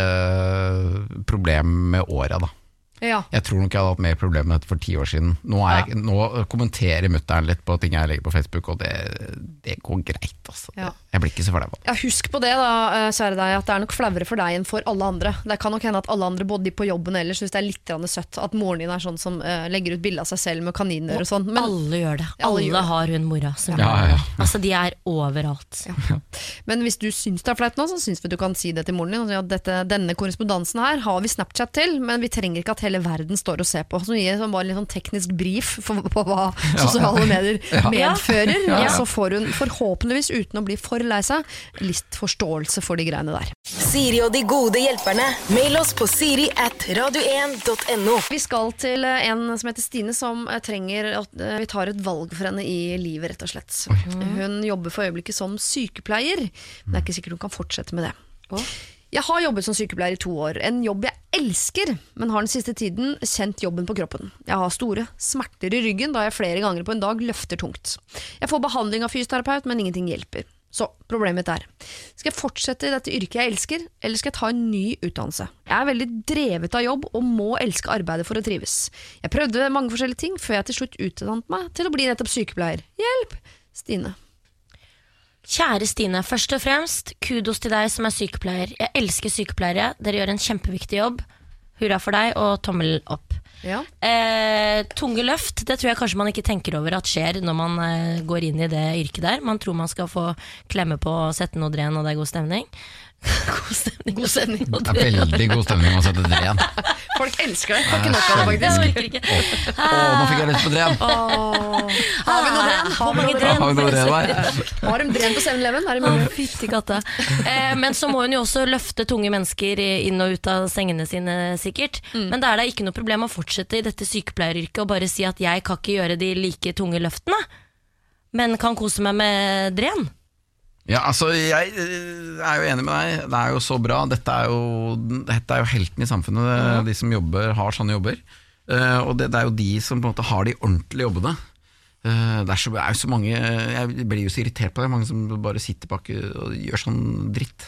Speaker 3: problem med åra, da.
Speaker 2: Ja.
Speaker 3: Jeg tror nok jeg hadde hatt mer problemer med dette for ti år siden. Nå, er jeg, nå kommenterer mutter'n litt på ting jeg legger på Facebook, og det, det går greit. Altså.
Speaker 2: Ja.
Speaker 3: Jeg blir ikke så flau.
Speaker 2: Ja, husk på det, da, eh, kjære deg, at det er nok flauere for deg enn for alle andre. Det kan nok hende at alle andre, både de på jobben og ellers, syns det er litt søtt at moren din er sånn som uh, legger ut bilde av seg selv med kaniner og sånn. Men,
Speaker 4: alle gjør det.
Speaker 2: Alle
Speaker 4: Alle,
Speaker 2: gjør det.
Speaker 4: har hun mora som
Speaker 3: Ja,
Speaker 4: gjør
Speaker 3: ja,
Speaker 4: det.
Speaker 3: ja.
Speaker 4: Altså, de er overalt.
Speaker 2: men hvis du syns det er flaut nå, så syns vi du kan si det til moren din. og at dette, denne korrespondansen her har vi Snapchat til, men vi trenger ikke at hele verden står og ser på. Så gir sånn bare litt sånn teknisk brief for, på hva sosiale medier medfører.
Speaker 3: Ja, ja.
Speaker 2: Og så får hun forhåpentligvis, uten å bli for lei seg, litt forståelse for de greiene der.
Speaker 1: Siri og de gode hjelperne. Mail oss på siri at radio1.no.
Speaker 2: Vi skal til eh, en som heter Stine, som eh, trenger at eh, vi tar et valg for henne i livet, rett og slett. Hun jobber for øyeblikket som sykepleier, men det er ikke sikkert hun kan fortsette med det. Jeg har jobbet som sykepleier i to år, en jobb jeg elsker, men har den siste tiden kjent jobben på kroppen. Jeg har store smerter i ryggen da jeg flere ganger på en dag løfter tungt. Jeg får behandling av fysioterapeut, men ingenting hjelper. Så problemet er, skal jeg fortsette i dette yrket jeg elsker, eller skal jeg ta en ny utdannelse? Jeg er veldig drevet av jobb og må elske arbeidet for å trives. Jeg prøvde mange forskjellige ting før jeg til slutt utdannet meg til å bli nettopp sykepleier. Hjelp! Stine.
Speaker 4: Kjære Stine, først og fremst kudos til deg som er sykepleier. Jeg elsker sykepleiere. Dere gjør en kjempeviktig jobb. Hurra for deg, og tommel opp.
Speaker 2: Ja.
Speaker 4: Eh, tunge løft, det tror jeg kanskje man ikke tenker over at skjer når man eh, går inn i det yrket der. Man tror man skal få klemme på og sette noe dren, og det er god stemning. god stemning, god stemning
Speaker 3: Det er veldig god stemning å sette dren.
Speaker 2: Folk elsker det. Får ikke nok av det, faktisk.
Speaker 4: oh.
Speaker 3: Å, nå fikk jeg lyst på dren!
Speaker 2: Har vi noe dren?
Speaker 4: Hvor mange dren?
Speaker 3: har vi noe dren der?
Speaker 2: Har de dren på 7-Eleven? Er det
Speaker 4: Å,
Speaker 2: mulig?
Speaker 4: Fytti katta. Eh, men så må hun jo også løfte tunge mennesker inn og ut av sengene sine, sikkert. Men da er det ikke noe problem å fortsette i dette sykepleieryrket og bare si at jeg kan ikke gjøre de like tunge løftene, men kan kose meg med dren.
Speaker 3: Ja, altså, jeg eh, er jo enig med deg. Det er jo så bra. Dette er jo, dette er jo helten i samfunnet, mm. de som jobber, har sånne jobber. Uh, og det, det er jo de som på en måte har de ordentlige jobbene. Uh, det, er så, det er jo så mange Jeg blir jo så irritert på det, mange som bare sitter bak og gjør sånn dritt.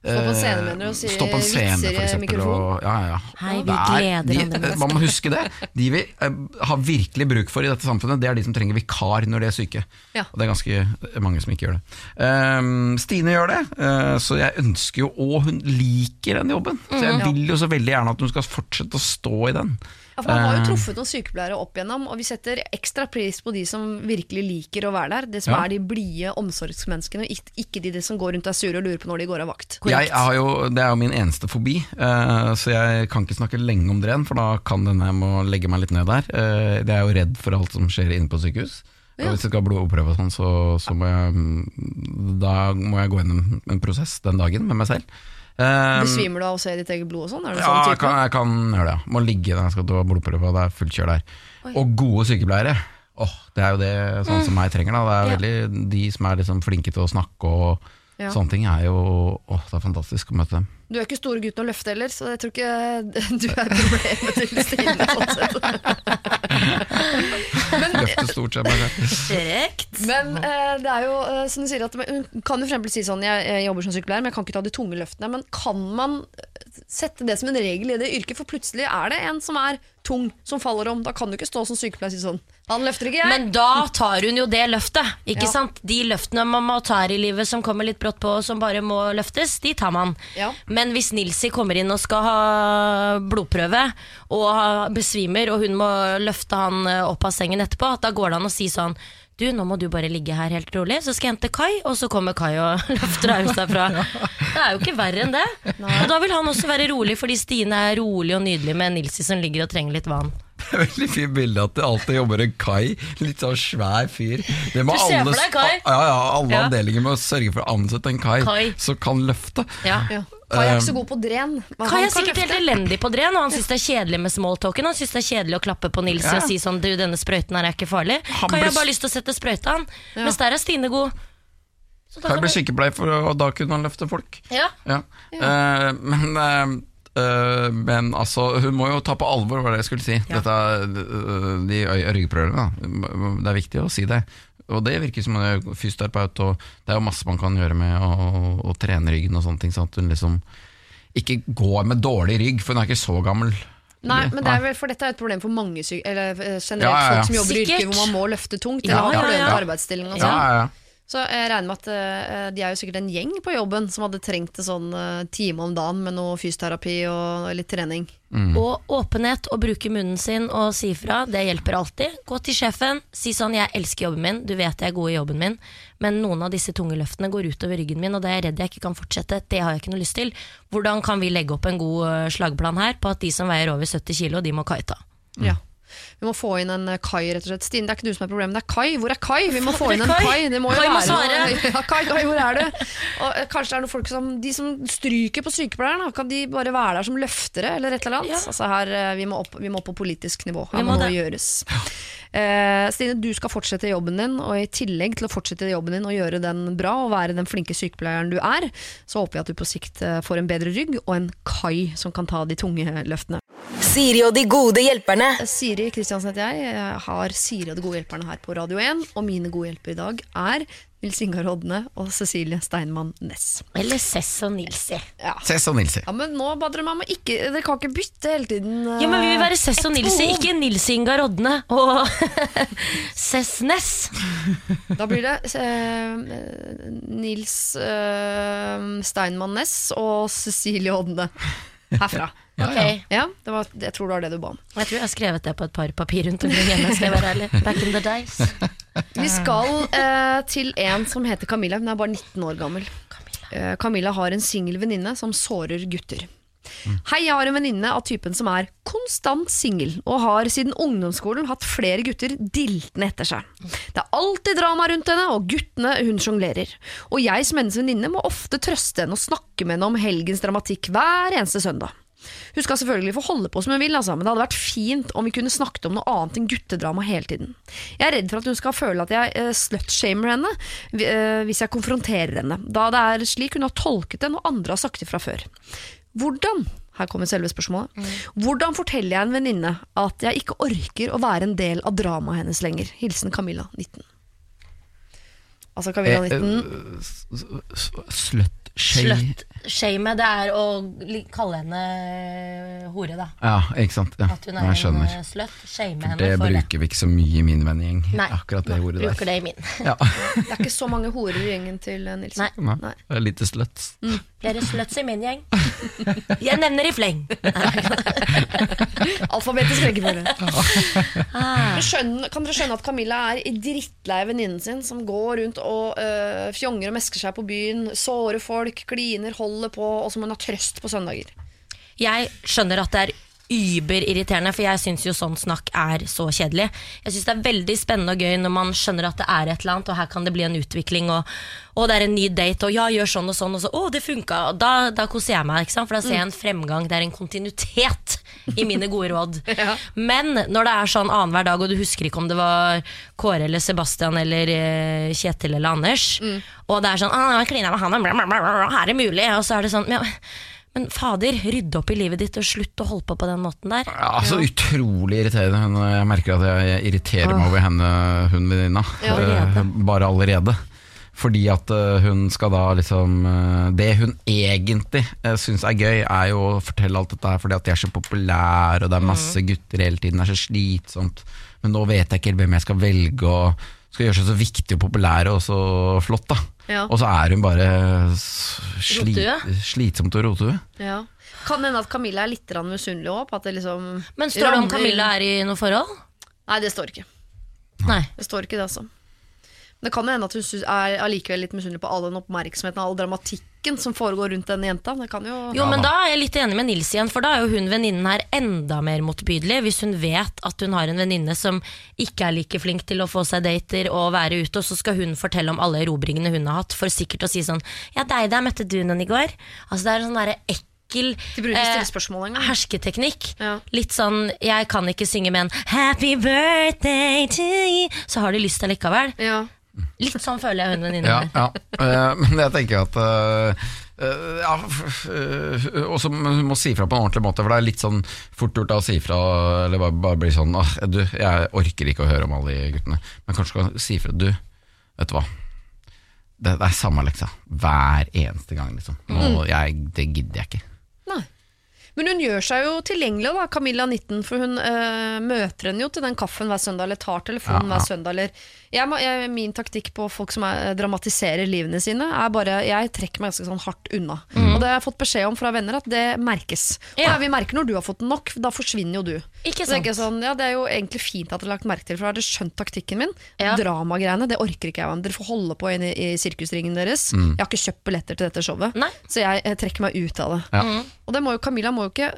Speaker 2: Står på en scene, mener du, og
Speaker 3: Stå scene,
Speaker 2: vitser i mikrofonen?
Speaker 3: Ja? Ja, ja.
Speaker 4: Hei, vi
Speaker 3: Det er-
Speaker 4: gleder
Speaker 3: de. Man må huske det. De vi eh, har virkelig bruk for i dette samfunnet, det er de som trenger vikar når de er syke.
Speaker 2: Ja.
Speaker 3: Og det er ganske mange som ikke gjør det. Um, Stine gjør det, uh, så jeg ønsker jo Og hun liker den jobben. Så
Speaker 2: Mm.
Speaker 3: jeg vil jo så veldig gjerne at hun skal fortsette å stå i den.
Speaker 2: Ja, for Man har jo
Speaker 3: Eh,
Speaker 2: truffet noen sykepleiere opp igjennom, og vi setter ekstra pris på de som virkelig liker å være der. Det som
Speaker 3: Ja.
Speaker 2: er de blide omsorgsmenneskene, ikke de, som går rundt og er sure og lurer på når de går av vakt.
Speaker 3: Jeg har jo, det er jo min eneste fobi, eh, så jeg kan ikke snakke lenge om det, igjen, for da kan denne jeg må legge meg litt ned der. Eh, jeg er jo redd for alt som skjer inne på sykehus.
Speaker 2: Ja.
Speaker 3: hvis jeg skal ha blodprøve og sånn, så, så må jeg mm, Da må jeg gå gjennom en prosess den dagen med meg selv. Eh,
Speaker 2: Besvimer du av å se ditt eget blod og sånn?
Speaker 3: Ja,
Speaker 2: sånn
Speaker 3: jeg kan, jeg kan gjøre det. ja. Må ligge der jeg skal ta blodprøve, og det er fullt kjør der. Og gode sykepleiere. Åh, det er jo det sånn som meg trenger. Da. Det er
Speaker 4: Ja.
Speaker 3: veldig De som er liksom flinke til å snakke og
Speaker 2: Ja.
Speaker 3: sånne ting, er jo Åh, det er fantastisk å møte dem.
Speaker 2: Du er ikke store gutten å løfte heller, så jeg tror ikke du er problemet til Stine.
Speaker 3: Løfte stort sett bare.
Speaker 4: Korrekt.
Speaker 2: Men eh, det er jo eh, som du sier at Hun kan jo for eksempel si sånn jeg, jeg jobber som sykepleier, men jeg kan ikke ta de tunge løftene. Men kan man eh, sette det som en regel i det yrket? For plutselig er det en som er tung, som faller om. Da kan du ikke stå som sykepleier og si sånn Han løfter ikke, jeg.
Speaker 4: Men da tar hun jo det løftet. Ikke
Speaker 2: Ja.
Speaker 4: sant? De løftene man må ta her i livet som kommer litt brått på, og som bare må løftes, de tar man.
Speaker 2: Ja.
Speaker 4: Men hvis Nilsi kommer inn og skal ha blodprøve, og besvimer, og hun må løfte han eh, opp av sengen etterpå, da går det an å si sånn du, nå må du bare ligge her helt rolig, så skal jeg hente Kai, og så kommer Kai og løfter deg seg derfra. Det er jo ikke verre enn det. Og da vil han også være rolig, fordi Stine er rolig og nydelig med Nilsi som ligger og trenger litt vann.
Speaker 3: Det er veldig fint bilde at det alltid jobber en Kai. Litt sånn svær fyr. Det må
Speaker 4: Du ser for deg Kai?
Speaker 3: Ja, ja, alle
Speaker 4: Ja.
Speaker 3: avdelinger må sørge for å ansette en Kai,
Speaker 4: Kai.
Speaker 3: som kan løfte.
Speaker 4: Ja.
Speaker 2: ja. Kai er ikke så god på dren.
Speaker 4: Kai er sikkert helt elendig på dren, og han syns det er kjedelig med smalltalken. Han syns det er kjedelig å klappe på Nils
Speaker 3: Ja.
Speaker 4: og si sånn Du, denne sprøyten her er ikke farlig.
Speaker 3: Han
Speaker 4: Kai har bare lyst til å sette sprøyta, han. Mens der er Stine god. Så
Speaker 3: Kai
Speaker 4: blir
Speaker 3: ble sykepleier, for, og da kunne han løfte folk.
Speaker 4: Ja.
Speaker 3: Ja. Uh, men, uh, Uh, men altså, hun må jo ta på alvor hva det jeg skulle si. Dette, eh, de ryggprøvene, da. Det er viktig å si det. Og det virker som er fysioterapeut, og det er jo masse man kan gjøre med å, å trene ryggen og sånne ting, sånn at hun liksom ikke går med dårlig rygg, for hun er ikke så gammel.
Speaker 2: Nei, men det er vel, for dette er et problem for mange eller eh, generelt
Speaker 3: Ja, ja, ja.
Speaker 2: folk som jobber i yrker hvor man må løfte tungt.
Speaker 4: Ja,
Speaker 2: eller har
Speaker 4: ja, ja.
Speaker 2: med arbeidsstilling og
Speaker 3: Ja,
Speaker 2: sånn. Så jeg regner med at eh, de er jo sikkert en gjeng på jobben som hadde trengt en sånn eh, time om dagen med noe fysioterapi og litt trening.
Speaker 4: Og åpenhet og bruke munnen sin og si ifra, det hjelper alltid. Gå til sjefen, si sånn 'jeg elsker jobben min', du vet jeg er god i jobben min, men noen av disse tunge løftene går utover ryggen min, og det er jeg redd jeg ikke kan fortsette. Det har jeg ikke noe lyst til. Hvordan kan vi legge opp en god eh, slagplan her på at de som veier over 70 kilo, de må kaita?
Speaker 2: Ja. Vi må få inn en eh, Kai, rett og slett. Stine, det er ikke du som er problemet, det er Kai. Hvor er Kai? Vi må få inn en
Speaker 4: Kai?
Speaker 2: Kai. Det må jo
Speaker 4: Kai
Speaker 2: være Ja, Kai, Kai, hvor er du? Og, eh, kanskje det er noen folk som De som stryker på sykepleieren, kan de bare være der som løftere, eller et eller annet?
Speaker 4: Ja.
Speaker 2: Altså her, eh, vi, må opp, vi må opp på politisk nivå. Her må
Speaker 4: må
Speaker 2: noe gjøres. Uh, Stine, du skal fortsette jobben din, og i tillegg til å fortsette jobben din og gjøre den bra, og være den flinke sykepleieren du er, så håper jeg at du på sikt får en bedre rygg og en Kai som kan ta de tunge løftene.
Speaker 1: Siri og de gode hjelperne.
Speaker 2: Siri Kristiansen heter jeg. Jeg har Siri og de gode hjelperne her på Radio 1. Og mine gode hjelpere i dag er Nils Ingar Hodne og Cecilie Steinmann Næss.
Speaker 4: Eller Cess og Nilsi.
Speaker 2: Ja.
Speaker 3: Cess og Nilsi.
Speaker 2: ja, men nå bader dere meg om å ikke Dere kan ikke bytte hele tiden. Uh,
Speaker 4: Ja, men vi vil være Cess og Nilsi,
Speaker 2: ord.
Speaker 4: ikke Nils Ingar Rodne og Cess Ness.
Speaker 2: Da blir det uh, Nils uh, Steinmann Næss og Cecilie Hodne herfra.
Speaker 4: Ok.
Speaker 2: Ja, det var, jeg tror det var det du ba om.
Speaker 4: Jeg tror jeg har skrevet det på et par papir rundt omkring hjemme. Skal jeg være ærlig Back in the days.
Speaker 2: Vi skal eh, til en som heter Camilla. Hun er bare 19 år gammel. Eh, Camilla har en singel venninne som sårer gutter. Hei, jeg har en venninne av typen som er konstant singel, og har siden ungdomsskolen hatt flere gutter diltende etter seg. Det er alltid drama rundt henne, og guttene hun sjonglerer. Og jeg som hennes venninne må ofte trøste henne og snakke med henne om helgens dramatikk hver eneste søndag. Hun skal selvfølgelig få holde på som hun vil, altså, men det hadde vært fint om vi kunne snakket om noe annet enn guttedrama hele tiden. Jeg er redd for at hun skal føle at jeg uh, slutshamer henne eh, hvis jeg konfronterer henne, da det er slik hun har tolket det når andre har sagt det fra før. Hvordan her kommer selve spørsmålet. Hvordan forteller jeg en venninne at jeg ikke orker å være en del av dramaet hennes lenger? Hilsen Camilla, 19. Altså Camilla,
Speaker 3: Eh,
Speaker 2: 19.
Speaker 3: Slut shame.
Speaker 4: Shame, det er å kalle henne hore, da.
Speaker 3: Ja, ikke sant. Ja,
Speaker 4: At hun er
Speaker 3: jeg skjønner.
Speaker 4: en sløtt. Shame henne
Speaker 3: det
Speaker 4: for det.
Speaker 3: bruker vi ikke så mye i min vennegjeng.
Speaker 4: Nei,
Speaker 3: Akkurat det ordet
Speaker 4: bruker
Speaker 3: der.
Speaker 4: det i min.
Speaker 3: Ja.
Speaker 2: Det er ikke så mange horer i gjengen til Nilsen.
Speaker 4: Nei.
Speaker 3: Nei,
Speaker 2: Nei.
Speaker 3: det er lite sluts.
Speaker 4: Flere sluts i min gjeng. Jeg nevner i fleng.
Speaker 2: Alfabetisk rekkefølge. Ah. Kan dere skjønne at Camilla er drittlei venninnen sin, som går rundt og øh, fjonger og mesker seg på byen, sårer folk, kliner, holder på, og som hun har trøst på søndager?
Speaker 4: Jeg skjønner at det er überirriterende, for jeg syns jo sånn snakk er så kjedelig. Jeg syns det er veldig spennende og gøy når man skjønner at det er et eller annet, og her kan det bli en utvikling, og, og det er en ny date, og ja, gjør sånn og sånn, og så å, det funka. Da, da koser jeg meg, ikke sant? for da ser jeg en fremgang, det er en kontinuitet i mine gode råd.
Speaker 2: Ja.
Speaker 4: Men når det er sånn annenhver dag, og du husker ikke om det var Kåre eller Sebastian eller uh, Kjetil eller Anders, og det er sånn ah, klina med han, bla, bla, bla, bla, her er mulig, og så er det sånn ja, men fader, rydde opp i livet ditt og slutt å holde på på den måten der.
Speaker 3: Ja, så utrolig irriterende. Hun- Jeg merker at jeg irriterer meg over henne, hun venninna.
Speaker 2: Ja,
Speaker 4: allerede.
Speaker 3: Eh, Bare allerede. Fordi at eh, hun skal da liksom eh, Det hun egentlig syns er gøy, er jo å fortelle alt dette her fordi at de er så populære, og det er masse gutter hele tiden, det er så slitsomt. Men nå vet jeg ikke hvem jeg skal velge, og skal gjøre seg så viktig og populær og så flott, da.
Speaker 2: Ja.
Speaker 3: Og så er hun bare sli,
Speaker 4: Rotue.
Speaker 3: slitsomt og rotue.
Speaker 2: Ja. Kan hende at Camilla er litt misunnelig òg, på at det liksom
Speaker 4: Men står det om Camilla er i noe forhold?
Speaker 2: Nei, det står ikke.
Speaker 4: Nei.
Speaker 2: Det står ikke det, altså. Men det kan jo hende at hun er allikevel litt misunnelig på all den oppmerksomheten all dramatikken som foregår rundt den jenta. Det kan jo
Speaker 4: Jo, men
Speaker 3: da.
Speaker 4: er jeg litt enig med Nils igjen, for da er jo hun venninnen her enda mer motbydelig. Hvis hun vet at hun har en venninne som ikke er like flink til å få seg dater og være ute, og så skal hun fortelle om alle erobringene hun har hatt, for sikkert å si sånn Ja, deg der møtte du noen i går. Altså det er en sånn derre ekkel eh, hersketeknikk.
Speaker 2: Ja.
Speaker 4: Litt sånn jeg kan ikke synge med en 'happy birthday to you', så har de lyst allikevel.
Speaker 2: Ja.
Speaker 4: Litt sånn føler jeg hun venninnen
Speaker 3: Ja, ja. Eh, men jeg tenker at eh, eh, ja, Og så må- si fra på en ordentlig måte, for det er litt sånn fort gjort å si fra, eller bare, bare bli sånn «Åh, Du, jeg orker ikke å høre om alle de guttene. Men kanskje skal si fra. Du, vet du hva. Det, det er samme leksa hver eneste gang, liksom. Nå, jeg, det gidder jeg ikke.
Speaker 2: Men hun gjør seg jo tilgjengelig, da, Camilla 19, for hun øh, møter henne jo til den kaffen hver søndag, eller tar telefonen
Speaker 3: Ja, ja.
Speaker 2: hver søndag. Eller jeg, må- jeg, min taktikk på folk som er, dramatiserer livene sine, er bare Jeg trekker meg ganske sånn hardt unna. Og det har jeg fått beskjed om fra venner, at det merkes. Og
Speaker 4: Ja.
Speaker 2: vi merker når du har fått nok, da forsvinner jo du.
Speaker 4: Ikke
Speaker 2: Så jeg
Speaker 4: sant?
Speaker 2: sånn, ja, Det er jo egentlig fint at dere har lagt merke til, for da har dere skjønt taktikken min.
Speaker 4: Ja.
Speaker 2: Dramagreiene, det orker ikke jeg. Dere får holde på inne i sirkusringen deres. Jeg har ikke kjøpt billetter til dette showet,
Speaker 4: Nei.
Speaker 2: så jeg, jeg, trekker meg ut av det.
Speaker 3: Ja.
Speaker 2: Og det må jo, Camilla må jo ikke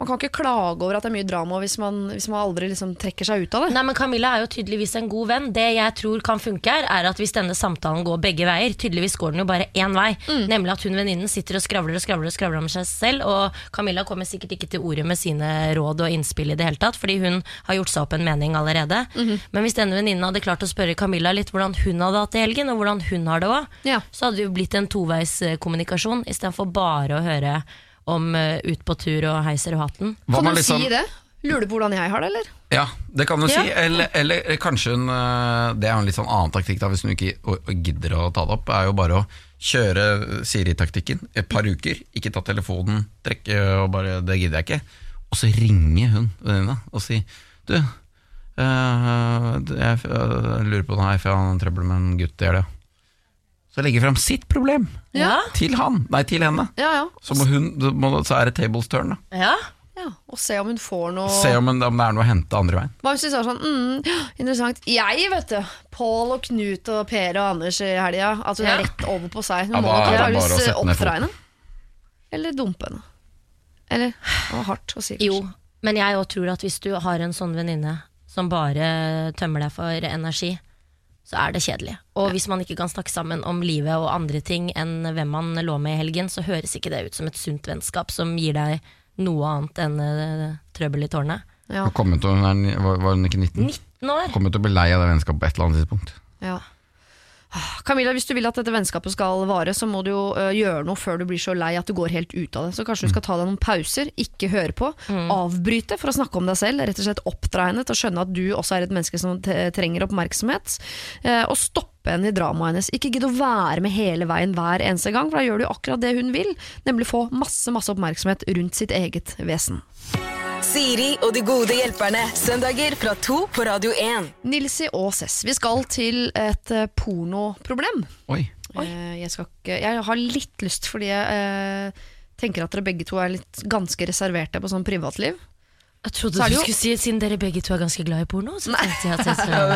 Speaker 2: Man kan ikke klage over at det er mye drama hvis man, hvis man aldri liksom trekker seg ut av det.
Speaker 4: Nei, men Camilla er jo tydeligvis en god venn. Det jeg tror kan funke her, er at hvis denne samtalen går begge veier, tydeligvis går den jo bare én vei, nemlig at hun venninnen sitter og skravler og skravler og skravler om seg selv, og Camilla kommer sikkert ikke til ordet med sine råd og innspill i det hele tatt, fordi hun har gjort seg opp en mening allerede. Men hvis denne venninnen hadde klart å spørre Camilla litt hvordan hun hadde hatt det i helgen, og hvordan hun har det òg,
Speaker 2: Ja.
Speaker 4: så hadde det jo blitt en toveiskommunikasjon, istedenfor bare å høre om eh, ut på tur og heiser og hatten.
Speaker 2: Kan du
Speaker 3: liksom-
Speaker 2: si det? Lurer du på hvordan jeg har det, eller?
Speaker 3: Ja, det kan du si. Eller, eller kanskje hun eh, Det er en litt sånn annen taktikk, da, hvis hun ikke gidder å ta det opp. Er jo bare å kjøre Siri-taktikken et par uker, ikke ta telefonen, trekke og bare Det gidder jeg ikke. Og så ringer hun venninna og sier Du, eh, jeg, jeg lurer på noe her, for jeg har trøbbel med en gutt i helga. Så legger fram sitt problem
Speaker 4: Ja,
Speaker 3: til han, nei til henne.
Speaker 2: Ja, ja.
Speaker 3: Så, må hun, må, så er det tables turn. da
Speaker 4: ja.
Speaker 2: ja. Og se om hun får noe
Speaker 3: Se om, hun, om det er noe å hente andre veien.
Speaker 2: Hva hvis du sa sånn mm, Interessant. Jeg, vet du. Pål og Knut og Per og Anders i helga. At hun
Speaker 4: Ja.
Speaker 2: er rett over på seg. Hun
Speaker 3: Ja,
Speaker 2: må nok antakeligvis
Speaker 3: sette ned
Speaker 2: oppdra henne. Eller dumpe henne. Eller Det var hardt å si. kanskje.
Speaker 4: Jo, men jeg òg tror at hvis du har en sånn venninne som bare tømmer deg for energi, så er det kjedelig. Og hvis man ikke kan snakke sammen om livet og andre ting enn hvem man lå med i helgen, så høres ikke det ut som et sunt vennskap som gir deg noe annet enn uh, trøbbel i tårnet.
Speaker 2: Ja.
Speaker 3: Hun var, var hun ikke 19?
Speaker 4: 19 år!
Speaker 3: Kommer til å bli lei av det vennskapet på et eller annet tidspunkt.
Speaker 2: Ja. Ah, Camilla, hvis du vil at dette vennskapet skal vare, så må du jo ø, gjøre noe før du blir så lei at du går helt ut av det. Så kanskje du skal ta deg noen pauser, ikke høre på, avbryte for å snakke om deg selv, rett og slett oppdra henne til å skjønne at du også er et menneske som trenger oppmerksomhet, eh, og stoppe henne i dramaet hennes. Ikke gidd å være med hele veien hver eneste gang, for da gjør du akkurat det hun vil, nemlig få masse, masse oppmerksomhet rundt sitt eget vesen.
Speaker 1: Siri og de gode hjelperne. Søndager fra to på Radio 1.
Speaker 2: Nilsi og Cess, vi skal til et eh, pornoproblem.
Speaker 3: Oi.
Speaker 2: Eh, jeg, skal ikke, jeg har litt lyst, fordi jeg eh, tenker at dere begge to er litt ganske reserverte på sånn privatliv.
Speaker 4: Jeg trodde du skulle si Siden dere begge to er ganske glad i porno, så tenkte jeg at jeg skal...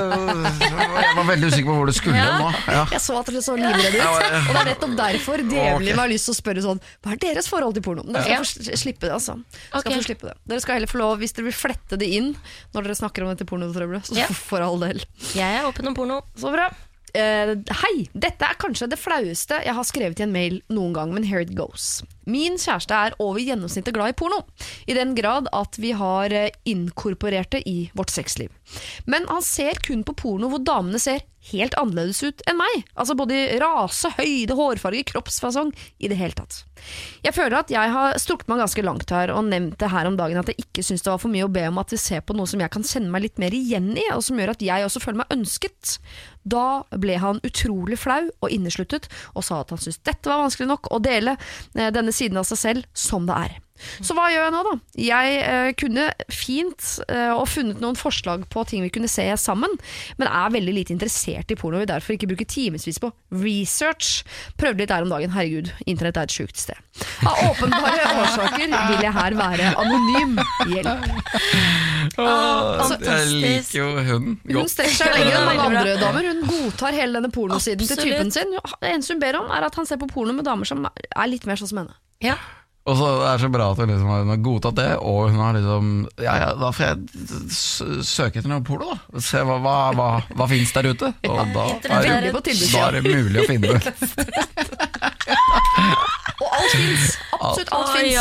Speaker 3: Jeg var veldig usikker på hvor du skulle
Speaker 4: Ja.
Speaker 3: nå. Ja.
Speaker 2: Jeg så at dere så livredde ut, og det er nettopp derfor djevelen har lyst til å spørre sånn Hva er deres forhold til porno? Dere skal
Speaker 4: Ja.
Speaker 2: få slippe det, altså. Skal få slippe det. Dere skal heller få lov, hvis dere vil flette det inn når dere snakker om dette pornotrøbbelet, så
Speaker 4: Ja.
Speaker 2: for all del.
Speaker 4: Jeg er åpen om porno.
Speaker 2: Så bra. Uh, hei, dette er kanskje det flaueste jeg har skrevet i en mail noen gang, men here it goes. Min kjæreste er over gjennomsnittet glad i porno, i den grad at vi har eh, inkorporert det i vårt sexliv. Men han ser kun på porno hvor damene ser helt annerledes ut enn meg. Altså både rase, høyde, hårfarge, kroppsfasong, i det hele tatt. Jeg føler at jeg har strukket meg ganske langt her og nevnt det her om dagen at jeg ikke syns det var for mye å be om at vi ser på noe som jeg kan kjenne meg litt mer igjen i, og som gjør at jeg også føler meg ønsket. Da ble han utrolig flau og innesluttet, og sa at han syntes dette var vanskelig nok å dele eh, denne siden av seg selv som det er. Så hva gjør jeg nå, da? Jeg eh, kunne fint eh, og funnet noen forslag på ting vi kunne se sammen, men er veldig lite interessert i porno og vil derfor ikke bruke timevis på research. Prøvde litt der om dagen, herregud, internett er et sjukt sted. Av åpenbare årsaker vil jeg her være anonym. Hjelp.
Speaker 3: Altså, jeg
Speaker 4: fantastisk.
Speaker 3: liker jo hunden
Speaker 2: Hun
Speaker 3: godt.
Speaker 2: strekker seg lenger enn mange andre damer. Hun godtar hele denne pornosiden til
Speaker 4: Absolutt.
Speaker 2: typen sin. Det eneste hun ber om, er at han ser på porno med damer som er litt mer sånn som henne.
Speaker 4: Ja.
Speaker 3: Og så er det så bra at hun liksom har hun har godtatt det, og hun har liksom Ja, ja, da får jeg søke etter noe porno, da. Se hva, hva, hva, hva fins der ute. Og da er, det, da er det mulig å finne det.
Speaker 2: Og alt fins! Absolutt alt fins.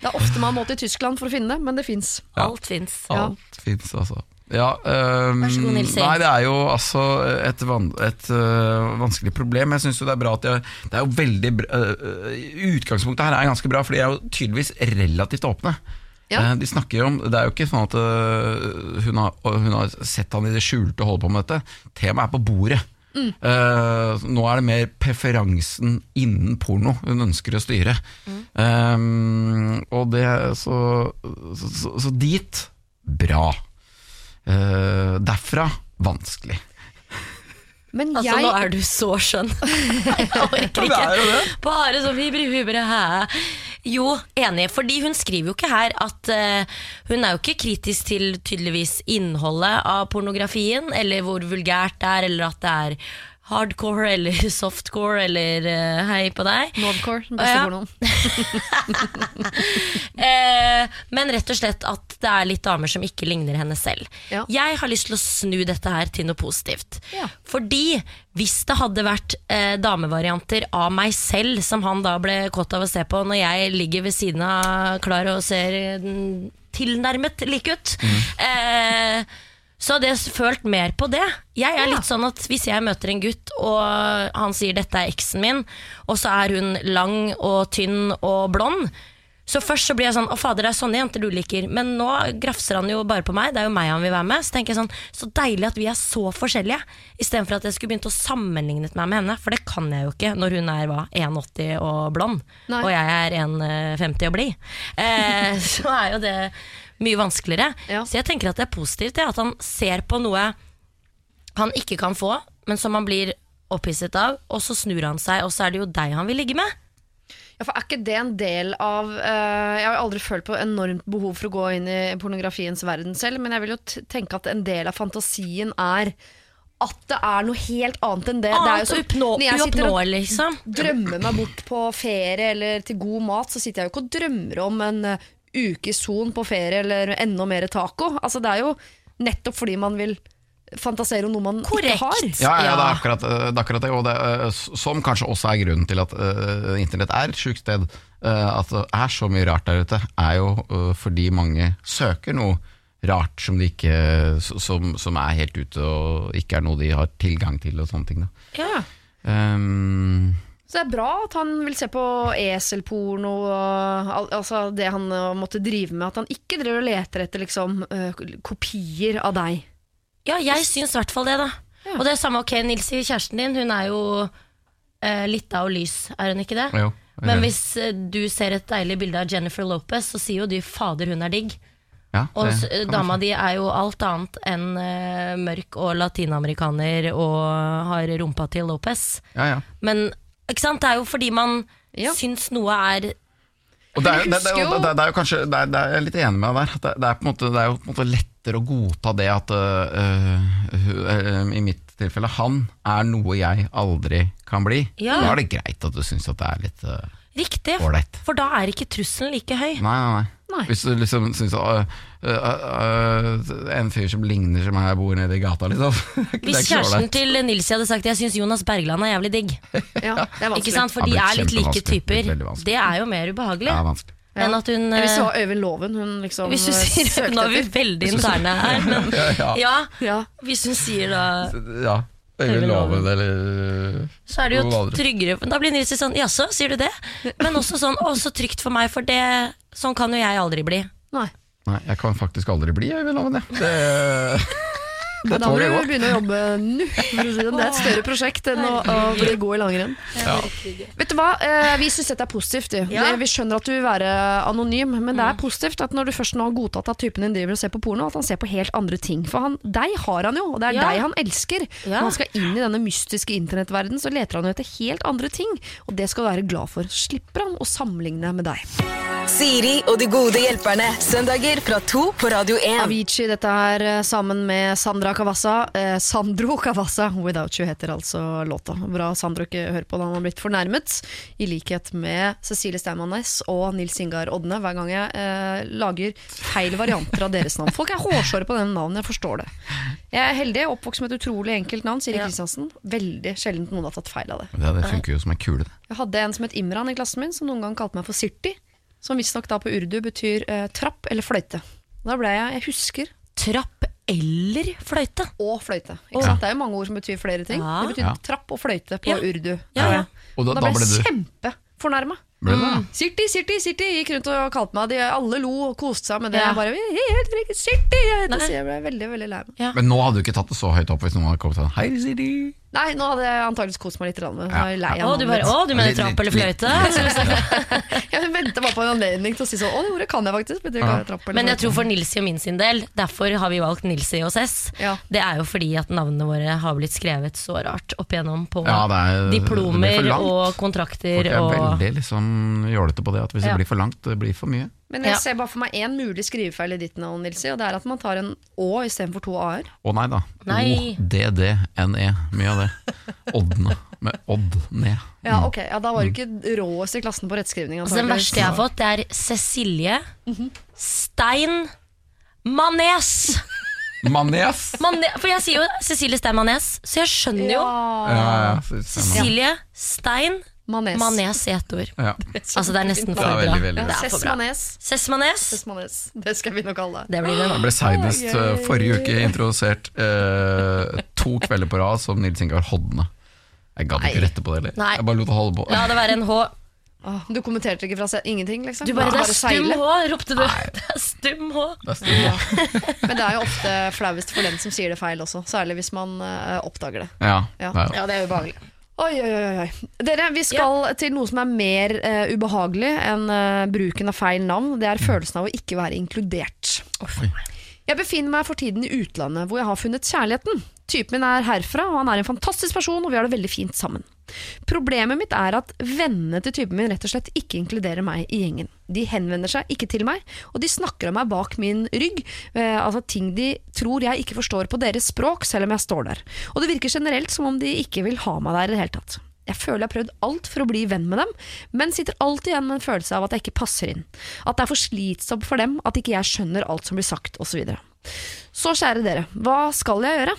Speaker 2: Det er ofte man må til Tyskland for å finne det, men det fins.
Speaker 3: Ja.
Speaker 4: Alt fins.
Speaker 2: Ja.
Speaker 3: Alt fins, altså. Ja, um,
Speaker 4: Vær så god, Nilsi.
Speaker 3: Nei, det er jo altså et, van, et uh, vanskelig problem. Jeg syns jo det er bra at jeg, Det er jo veldig bra, uh, Utgangspunktet her er ganske bra, for de er jo tydeligvis relativt åpne.
Speaker 2: Ja.
Speaker 3: Uh, De snakker jo om Det er jo ikke sånn at hun, har, hun har sett han i det skjulte holde på med dette. Temaet er på bordet. Eh, nå er det mer preferansen innen porno hun ønsker å styre. Eh, og det så, så, så, så dit bra. Eh, derfra vanskelig.
Speaker 2: Men
Speaker 4: Altså,
Speaker 2: jeg
Speaker 4: nå er du så skjønn. Jeg orker ikke. Bare så vibri hubre hæ? Jo, enig. Fordi hun skriver jo ikke her at uh, Hun er jo ikke kritisk til tydeligvis innholdet av pornografien, eller hvor vulgært det er, eller at det er hardcore eller softcore eller uh, hei på deg.
Speaker 2: Nordcore, den beste pornoen.
Speaker 4: Eh, men rett og slett at det er litt damer som ikke ligner henne selv.
Speaker 2: Ja.
Speaker 4: Jeg har lyst til å snu dette her til noe positivt.
Speaker 2: Ja.
Speaker 4: Fordi hvis det hadde vært eh, damevarianter av meg selv som han da ble kåt av å se på når jeg ligger ved siden av Klar og ser mm, tilnærmet like ut, eh, så hadde jeg følt mer på det. Jeg er litt sånn at Hvis jeg møter en gutt, og han sier 'dette er eksen min', og så er hun lang og tynn og blond, så først så blir jeg sånn 'Å, fader, det er sånne jenter du liker'. Men nå grafser han jo bare på meg. Det er jo meg han vil være med. Så tenker jeg sånn Så deilig at vi er så forskjellige. Istedenfor at jeg skulle begynt å sammenligne meg med henne. For det kan jeg jo ikke når hun er hva, 1,80 og blond,
Speaker 2: Nei.
Speaker 4: og jeg er 1,50 og blid. Eh, så er jo det mye vanskeligere.
Speaker 2: Ja.
Speaker 4: Så jeg tenker at det er positivt det, at han ser på noe han ikke kan få, men som han blir opphisset av, og så snur han seg, og så er det jo deg han vil ligge med.
Speaker 2: Ja, for Er ikke det en del av uh, Jeg har aldri følt på enormt behov for å gå inn i pornografiens verden selv, men jeg vil jo tenke at en del av fantasien er at det er noe helt annet enn det. det er jo
Speaker 4: så,
Speaker 2: som- når jeg sitter og
Speaker 4: liksom.
Speaker 2: drømmer meg bort på ferie eller til god mat, så sitter jeg jo ikke og drømmer om en uh, i son på ferie eller enda mer taco. Altså Det er jo nettopp fordi man vil fantasere om noe man
Speaker 4: Korrekt.
Speaker 2: ikke har.
Speaker 3: Ja, ja, det, er akkurat, eh, det er akkurat det, og det, eh, som kanskje også er grunnen til at uh, internett er et sjukt sted. Uh, at det er så mye rart der ute, er jo uh, fordi mange søker noe rart som, de ikke, som, som er helt ute og ikke er noe de har tilgang til og sånne ting. Da.
Speaker 2: Ja.
Speaker 3: Ehm,
Speaker 2: Så det er bra at han vil se på eselporno og al altså det han uh, måtte drive med. At han ikke driver og leter etter liksom, uh, kopier av deg.
Speaker 4: Ja, jeg syns i hvert fall det, da.
Speaker 2: Ja.
Speaker 4: Og det er samme, ok, Nilsi, kjæresten din, hun er jo eh, litt av lys, er hun ikke det?
Speaker 3: jo,
Speaker 4: Men hvis du ser et deilig bilde av Jennifer Lopez, så sier jo du 'fader, hun er digg'.
Speaker 3: Ja,
Speaker 4: Og dama di er jo alt annet enn uh, mørk og latinamerikaner og har rumpa til Lopez.
Speaker 3: Ja, ja.
Speaker 4: Men ikke sant? det er jo fordi man
Speaker 2: Ja.
Speaker 4: syns noe er
Speaker 3: Og det er, det, det, det,
Speaker 2: jo-
Speaker 3: det, det er jo kanskje det er, det er, Jeg er litt enig med deg der. Det, det, er på en måte, det er jo på en måte lettere å godta det at uh, uh, I mitt tilfelle han er noe jeg aldri kan bli.
Speaker 4: Ja.
Speaker 3: Da er det greit at du syns at det er litt øh,
Speaker 4: riktig.
Speaker 3: ålreit.
Speaker 4: For da er ikke trusselen like høy.
Speaker 3: Nei, nei, nei.
Speaker 2: Nei.
Speaker 3: Hvis du liksom syns at øh, en fyr som ligner som jeg bor nede i gata, liksom. er
Speaker 4: Hvis kjæresten til Nilsi hadde sagt jeg syns Jonas Bergland er jævlig digg,
Speaker 2: Ja, det er
Speaker 4: ikke sant? for de
Speaker 3: er
Speaker 4: er litt like.
Speaker 3: Det er
Speaker 4: typer, det er jo mer ubehagelig
Speaker 3: Ja, vanskelig.
Speaker 2: Ja.
Speaker 4: enn at hun
Speaker 2: Hvis du
Speaker 4: eh,
Speaker 2: var Øyvind Loven hun liksom
Speaker 4: Hvis du
Speaker 2: eh,
Speaker 4: sier
Speaker 2: søkte
Speaker 4: Nå er vi veldig interne her, men
Speaker 3: Ja,
Speaker 4: ja,
Speaker 2: Ja.
Speaker 4: hvis hun sier da Øyvind Loven.
Speaker 3: Eller
Speaker 4: så er det jo tryggere. Da blir Nilsi sånn jaså, sier du det? Men også sånn å, så trygt for meg, for det sånn kan jo jeg aldri bli.
Speaker 2: Nei.
Speaker 3: Nei, jeg kan faktisk aldri bli Øyvind Loven, jeg. Det
Speaker 2: Da må du begynne å jobbe nå. Si det. det er et større prosjekt enn å, å bli god i langrenn.
Speaker 3: Ja.
Speaker 2: Vet du hva, eh, Vi syns dette er positivt.
Speaker 4: Ja.
Speaker 2: Vi skjønner at du vil være anonym, men det er positivt at når du først nå har godtatt at typen din driver og ser på porno, at han ser på helt andre ting. For han, deg har han jo, og det er
Speaker 4: Ja.
Speaker 2: deg han elsker.
Speaker 4: Ja.
Speaker 2: Når han skal inn i denne mystiske internettverdenen, så leter han jo etter helt andre ting. Og det skal du være glad for. Slipper han å sammenligne med deg.
Speaker 1: Siri og de gode hjelperne. Søndager fra to på Radio 1.
Speaker 2: Avicii, dette her eh, sammen med Sandra Cavazza. Eh, Sandro Cavazza, 'Without You' heter altså låta. Bra Sandro ikke hører på da han har blitt fornærmet. I likhet med Cecilie Steinmann Næss og Nils Ingar Odne hver gang jeg eh, lager feil varianter av deres navn. Folk er hårsåre på den navnet, jeg forstår det. Jeg er heldig, oppvokst med et utrolig enkelt navn, Siri
Speaker 4: Ja.
Speaker 2: Kristiansen. Veldig sjelden noen har tatt feil av det.
Speaker 3: Det, det funker jo som en kule, det.
Speaker 2: Jeg hadde en som het Imran i klassen min, som noen gang kalte meg for Sirti. Som visstnok da på urdu betyr eh, trapp eller fløyte. Da ble jeg, jeg husker
Speaker 4: Trapp eller fløyte?
Speaker 2: og fløyte. Ikke sant? Det er jo mange ord som betyr flere ting.
Speaker 4: Ja.
Speaker 2: Det betyr
Speaker 3: Ja.
Speaker 2: trapp og fløyte på
Speaker 4: Ja.
Speaker 2: urdu.
Speaker 4: Ja, ja.
Speaker 3: Og da,
Speaker 2: Da ble jeg
Speaker 3: du
Speaker 2: kjempefornærma.
Speaker 3: ble det.
Speaker 2: Sirti, Sirti, Sirti gikk rundt og kalte meg det. Alle lo og koste seg med det.
Speaker 4: Ja.
Speaker 2: Jeg bare helt riktig, Sirti! Jeg,
Speaker 4: Nei.
Speaker 2: så jeg ble veldig veldig lei meg.
Speaker 3: Men nå hadde du ikke tatt det så høyt opp hvis noen hadde kommet sånn Hei, Siri.
Speaker 2: Nei, nå hadde jeg antakeligvis kost meg litt.
Speaker 3: Ja.
Speaker 2: jeg lei
Speaker 4: Å, du bare, å, du mener trapp eller fløyte?
Speaker 2: Jeg venter bare på en anledning til å si sånn Å, det ordet kan jeg faktisk. Men,
Speaker 3: Ja.
Speaker 2: trapp eller
Speaker 4: Men jeg tror for Nilsi og min sin del, derfor har vi valgt Nilsi og Cess.
Speaker 2: Ja.
Speaker 4: Det er jo fordi at navnene våre har blitt skrevet så rart opp igjennom på
Speaker 3: Ja, er,
Speaker 4: diplomer og kontrakter
Speaker 3: Folk er
Speaker 4: og
Speaker 3: veldig liksom jålete på det, at hvis
Speaker 2: Ja.
Speaker 3: det blir for langt, det blir for mye.
Speaker 2: Men jeg
Speaker 4: Ja.
Speaker 2: ser bare for meg én mulig skrivefeil i ditt navn, Nilsi, og det er at man tar en Å istedenfor to A-er.
Speaker 3: Å nei da. O-D-D-N-E. Mye av det. Oddene. Med odd ned.
Speaker 2: Ja, ok, ja, Da var du ikke råest i klassen på rettskrivning.
Speaker 4: Altså, Den verste jeg har fått, det er Cecilie Stein Manes.
Speaker 3: Manes!
Speaker 4: Manes? For jeg sier jo Cecilie Stein Manes, så jeg skjønner jo
Speaker 2: Ja.
Speaker 3: Ja, ja, så-
Speaker 4: Cecilie Stein
Speaker 2: Manes.
Speaker 4: Manes i ett ord.
Speaker 3: Ja.
Speaker 4: Altså Det er nesten for bra.
Speaker 3: veldig, veldig
Speaker 4: Det
Speaker 3: bra.
Speaker 4: er for
Speaker 2: Cess
Speaker 4: bra.
Speaker 2: Manes.
Speaker 4: Cess Manes.
Speaker 2: Cess Manes. Det skal vi nok kalle det.
Speaker 4: Det blir det da
Speaker 3: Det ble seinest oh, forrige uke introdusert eh, to kvelder på rad som Nils Ingar Hodne. Jeg gadd ikke rette på det heller.
Speaker 4: Nei.
Speaker 3: Jeg bare lot det holde på.
Speaker 4: La det være en H.
Speaker 2: Du kommenterte ikke fra seg ingenting, liksom?
Speaker 4: Du bare, det er stum. H, ropte du. Det er stum H.
Speaker 3: Det er stille.
Speaker 2: Men det er jo ofte flauest for den som sier det feil også. Særlig hvis man uh, oppdager det.
Speaker 3: Ja,
Speaker 2: Ja.
Speaker 3: ja.
Speaker 2: ja, det er ubehagelig. Oi, oi, oi. Dere, vi skal til noe som er mer uh, ubehagelig enn uh, bruken av feil navn. Det er følelsen av å ikke være inkludert. Jeg befinner meg for tiden i utlandet, hvor jeg har funnet kjærligheten. Typen min er herfra, og han er en fantastisk person, og vi har det veldig fint sammen. Problemet mitt er at vennene til typen min rett og slett ikke inkluderer meg i gjengen. De henvender seg ikke til meg, og de snakker om meg bak min rygg, eh, altså ting de tror jeg ikke forstår på deres språk, selv om jeg står der. Og det virker generelt som om de ikke vil ha meg der i det hele tatt. Jeg føler jeg har prøvd alt for å bli venn med dem, men sitter alltid igjen med en følelse av at jeg ikke passer inn. At det er for slitsomt for dem, at ikke jeg skjønner alt som blir sagt, osv. Så, videre. så kjære dere, hva skal jeg gjøre?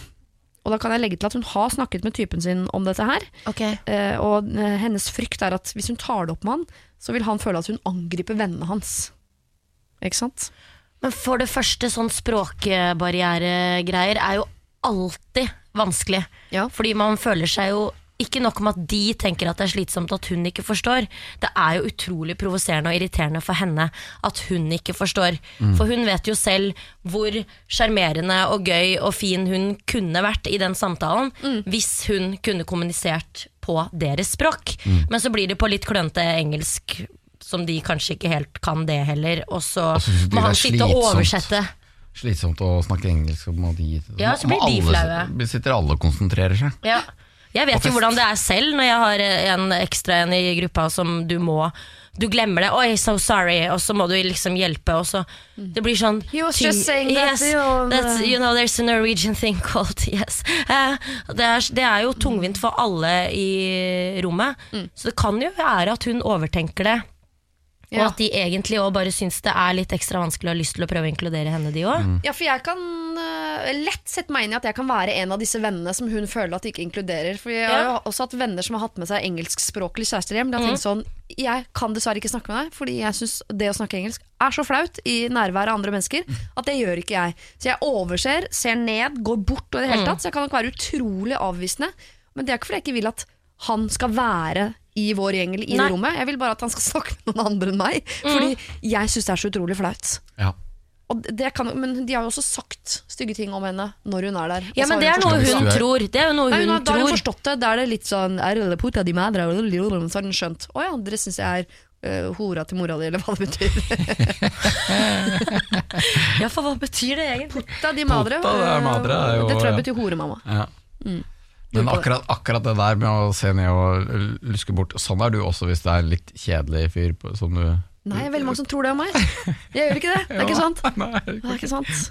Speaker 2: Og da kan jeg legge til at hun har snakket med typen sin om dette her. Eh, og eh, hennes frykt er at hvis hun tar det opp med han, så vil han føle at hun angriper vennene hans. Ikke sant?
Speaker 4: Men for det første, sånn språkbarrieregreier er jo alltid vanskelig.
Speaker 2: Ja.
Speaker 4: Fordi man føler seg jo ikke nok om at de tenker at det er slitsomt at hun ikke forstår. Det er jo utrolig provoserende og irriterende for henne at hun ikke forstår. For hun vet jo selv hvor sjarmerende og gøy og fin hun kunne vært i den samtalen hvis hun kunne kommunisert på deres språk. Men så blir det på litt klønete engelsk som de kanskje ikke helt kan det heller, og så må han sitte og oversette.
Speaker 3: Slitsomt å snakke engelsk. Og må de,
Speaker 4: Ja, så blir de flaue.
Speaker 3: Sitter alle og konsentrerer seg.
Speaker 4: Ja. Jeg vet jo hvordan det er selv når jeg har en ekstra en i gruppa som du må Du glemmer det. 'Oi, so sorry', og så må du liksom hjelpe, og så Det blir sånn
Speaker 2: He was just saying that,
Speaker 4: yes,
Speaker 2: that,
Speaker 4: that's, you know, there's a Norwegian thing called Yes. Uh, det, er, det er jo tungvint for alle i rommet,
Speaker 2: Mm.
Speaker 4: så det kan jo være at hun overtenker det. Og
Speaker 2: Ja.
Speaker 4: at de egentlig òg bare syns det er litt ekstra vanskelig og har lyst til å prøve å inkludere henne, de òg.
Speaker 2: Ja, for jeg kan uh, lett sette meg inn i at jeg kan være en av disse vennene som hun føler at de ikke inkluderer. For jeg har jo også hatt venner som har hatt med seg engelskspråklige kjærester hjem. De har tenkt sånn, Jeg kan dessverre ikke snakke med deg, fordi jeg syns det å snakke engelsk er så flaut i nærværet av andre mennesker at det gjør ikke jeg. Så jeg overser, ser ned, går bort og i det hele tatt. Så jeg kan nok være utrolig avvisende. Men det er ikke fordi jeg ikke vil at han skal være i vår gjeng eller i
Speaker 4: Nei.
Speaker 2: det rommet. Jeg vil bare at han skal snakke med noen andre enn meg. Fordi jeg syns det er så utrolig flaut.
Speaker 3: Ja.
Speaker 2: Og det kan, men de har jo også sagt stygge ting om henne når hun er der.
Speaker 4: Ja, men det er noe hun tror. Det er jo noe
Speaker 2: Nei,
Speaker 4: hun
Speaker 2: tror. har, da har hun forstått det. Da er det litt sånn er det puta di madre, Så har hun skjønt. Å ja, dere syns jeg er uh, hora til mora di, eller hva det betyr.
Speaker 4: Ja, for hva betyr det egentlig?
Speaker 2: Puta di madre.
Speaker 3: Puta
Speaker 2: øh,
Speaker 3: madre er jo-
Speaker 2: det tror jeg betyr horemamma.
Speaker 3: Ja.
Speaker 2: Mm.
Speaker 3: Men akkurat, akkurat det der med å se ned og luske bort, sånn er du også hvis det er en litt kjedelig fyr på- som du
Speaker 2: Nei, det er veldig mange som tror det om meg. Jeg gjør ikke det. Det er ikke sant.
Speaker 3: Nei,
Speaker 2: Det er ikke sant.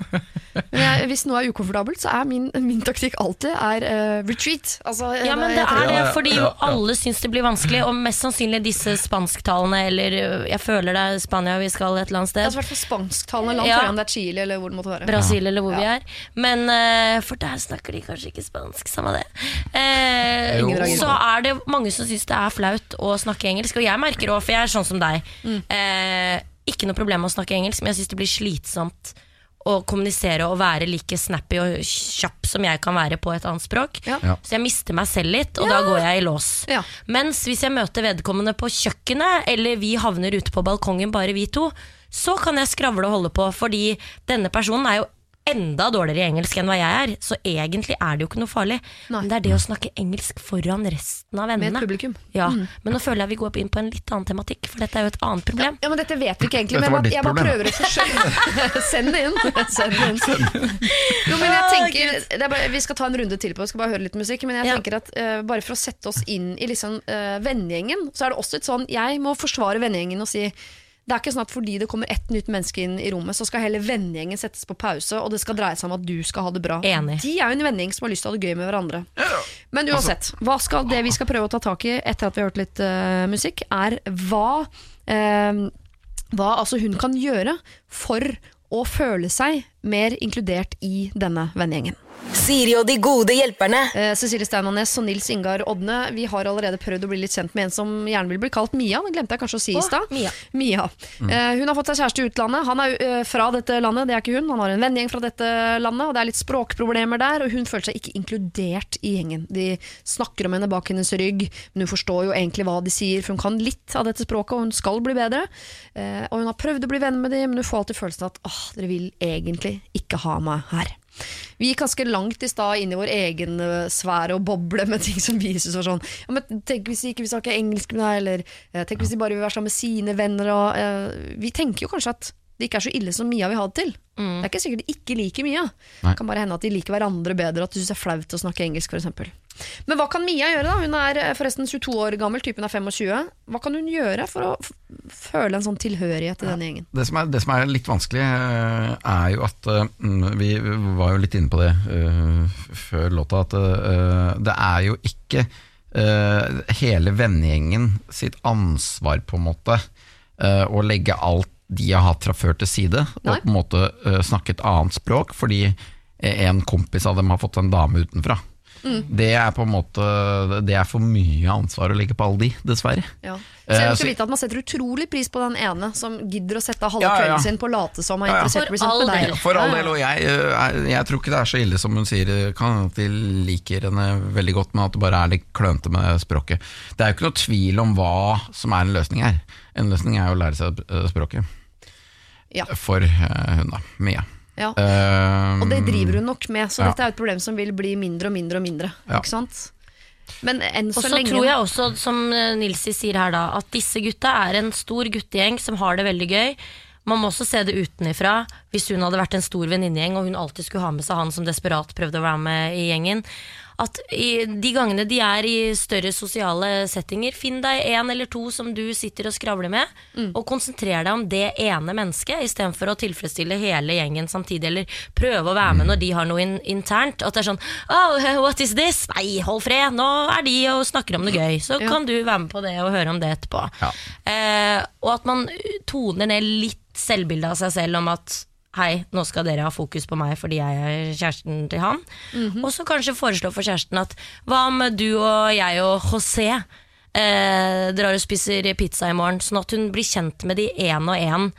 Speaker 2: Men jeg, hvis noe er ukomfortabelt, så er min, min taktikk alltid er uh, retreat. Altså,
Speaker 4: Ja, men det er det, fordi jo alle syns det blir vanskelig, og mest sannsynlig disse spansktalene, eller øh, jeg føler det er Spania vi skal et eller annet
Speaker 2: Det er
Speaker 4: sted.
Speaker 2: i hvert fall spansktalende land,
Speaker 4: Ja.
Speaker 2: om det er Chile eller hvor det måtte være.
Speaker 4: Brasil eller hvor vi er. Men uh, For der snakker de kanskje ikke spansk, samme det.
Speaker 3: Uh,
Speaker 4: så er det mange som syns det er flaut å snakke engelsk, og jeg merker òg, for jeg er sånn som deg.
Speaker 2: Mm.
Speaker 4: Eh, ikke noe problem med å snakke engelsk, men jeg syns det blir slitsomt å kommunisere og være like snappy og kjapp som jeg kan være på et annet språk.
Speaker 2: Ja.
Speaker 3: Ja.
Speaker 4: Så jeg mister meg selv litt, og da går jeg i lås.
Speaker 2: Ja.
Speaker 4: Mens hvis jeg møter vedkommende på kjøkkenet, eller vi havner ute på balkongen bare vi to, så kan jeg skravle og holde på, fordi denne personen er jo enda dårligere i engelsk enn hva jeg er, så egentlig er det jo ikke noe farlig.
Speaker 2: Nei.
Speaker 4: Men det er det å snakke engelsk foran resten av vennene.
Speaker 2: Med et publikum.
Speaker 4: Ja, Men nå føler jeg vi går inn på en litt annen tematikk, for dette er jo et annet problem.
Speaker 2: Ja, men Dette vet vi ikke egentlig,
Speaker 3: Dette
Speaker 2: men jeg, jeg bare prøver å forsøke Send det inn! Send det inn. Jo, men jeg tenker, det er bare, Vi skal ta en runde til på det, skal bare høre litt musikk. Men jeg
Speaker 4: Ja.
Speaker 2: tenker at uh, bare for å sette oss inn i liksom, uh, vennegjengen, så er det også et sånn Jeg må forsvare vennegjengen og si det er ikke sånn at fordi det kommer ett nytt menneske inn i rommet, så skal hele vennegjengen settes på pause, og det skal dreie seg om at du skal ha det bra.
Speaker 4: Enig.
Speaker 2: De er jo en vennegjeng som har lyst til å ha det gøy med hverandre. Men uansett, hva skal, det vi skal prøve å ta tak i etter at vi har hørt litt uh, musikk, er hva uh, hva altså hun kan gjøre for å føle seg mer inkludert i denne vennegjengen.
Speaker 1: Siri og de gode hjelperne.
Speaker 2: Eh, Cecilie Steinanes og Nils Ingar Odne Vi har allerede prøvd å bli litt kjent med en som gjerne vil bli kalt Mia. Det glemte jeg kanskje å si i stad.
Speaker 4: Mia.
Speaker 2: Mia. Eh, hun har fått seg kjæreste i utlandet. Han er eh, fra dette landet, det er ikke hun. Han har en vennegjeng fra dette landet, og det er litt språkproblemer der. Og hun føler seg ikke inkludert i gjengen. De snakker om henne bak hennes rygg, men hun forstår jo egentlig hva de sier, for hun kan litt av dette språket, og hun skal bli bedre. Eh, og hun har prøvd å bli venn med dem, men hun får alltid følelsen av at åh, dere vil egentlig ikke ha meg her. Vi gikk ganske langt i stad inn i vår egen eh, sfære og boble med ting som vi syntes sånn ja, men Tenk hvis de ikke vil snakke engelsk med deg, eller eh, tenk hvis de bare vil være sammen med sine venner. Og, uh, vi tenker jo kanskje at det ikke er så ille som Mia vil ha det til. Det er ikke sikkert de ikke liker Mia.
Speaker 3: Nei.
Speaker 2: Det kan bare hende at de liker hverandre bedre, at de syns det er flaut å snakke engelsk f.eks. Men hva kan Mia gjøre? da? Hun er eh, forresten 22 år gammel, typen er 25. Hva kan hun gjøre for å føle en sånn tilhørighet til denne gjengen?
Speaker 3: Det som, er, det som er litt vanskelig, eh, er jo at eh, mm, Vi var jo litt inne på det uh, før låta, at uh, det er jo ikke uh, hele vennegjengen sitt ansvar, på en måte, å legge alt de har hatt fra før til side,
Speaker 2: Nei.
Speaker 3: og på en måte eh, snakke et annet språk, fordi eh, en kompis av dem har fått en dame utenfra.
Speaker 2: Mm.
Speaker 3: Det er på en måte Det er for mye ansvar å legge på alle de, dessverre.
Speaker 2: Ja.
Speaker 3: Eh,
Speaker 2: Så jeg
Speaker 3: vil
Speaker 2: ikke vite at Man setter utrolig pris på den ene som gidder å sette halve
Speaker 3: Ja, ja,
Speaker 2: kvelden sin på å late som er interessert i
Speaker 4: For all
Speaker 2: deg.
Speaker 4: del.
Speaker 3: For all del, og jeg, er- jeg tror ikke det er så ille som hun sier, kan at de liker henne veldig godt, men at det bare er litt klønete med språket. Det er jo ikke noe tvil om hva som er en løsning her. En løsning er jo å lære seg språket.
Speaker 2: Ja.
Speaker 3: For øh, hun da, Mia.
Speaker 2: Ja. Og det driver hun nok med, så
Speaker 3: Ja.
Speaker 2: dette er et problem som vil bli mindre og mindre og mindre.
Speaker 3: Ja.
Speaker 2: Ikke sant? Men enn
Speaker 4: Og
Speaker 2: så
Speaker 4: så
Speaker 2: lenge
Speaker 4: tror jeg også, som eh, Nilsi sier her da, at disse gutta er en stor guttegjeng som har det veldig gøy. Man må også se det utenifra. Hvis hun hadde vært en stor venninnegjeng og hun alltid skulle ha med seg han som desperat prøvde å være med i gjengen. At i de gangene de er i større sosiale settinger, finn deg en eller to som du sitter og skravler med, og konsentrer deg om det ene mennesket, istedenfor å tilfredsstille hele gjengen samtidig, eller prøve å være med når de har noe in internt. At det er sånn Oh, what is this? Nei, hold fred, nå er de og snakker om noe gøy. Så
Speaker 2: Ja.
Speaker 4: kan du være med på det og høre om det etterpå.
Speaker 3: Ja.
Speaker 4: Eh, og at man toner ned litt selvbildet av seg selv om at Hei, nå skal dere ha fokus på meg fordi jeg er kjæresten til han. Og så kanskje foreslå for kjæresten at hva om du og jeg og José? Eh, drar og spiser pizza i morgen, sånn at hun blir kjent med de én og én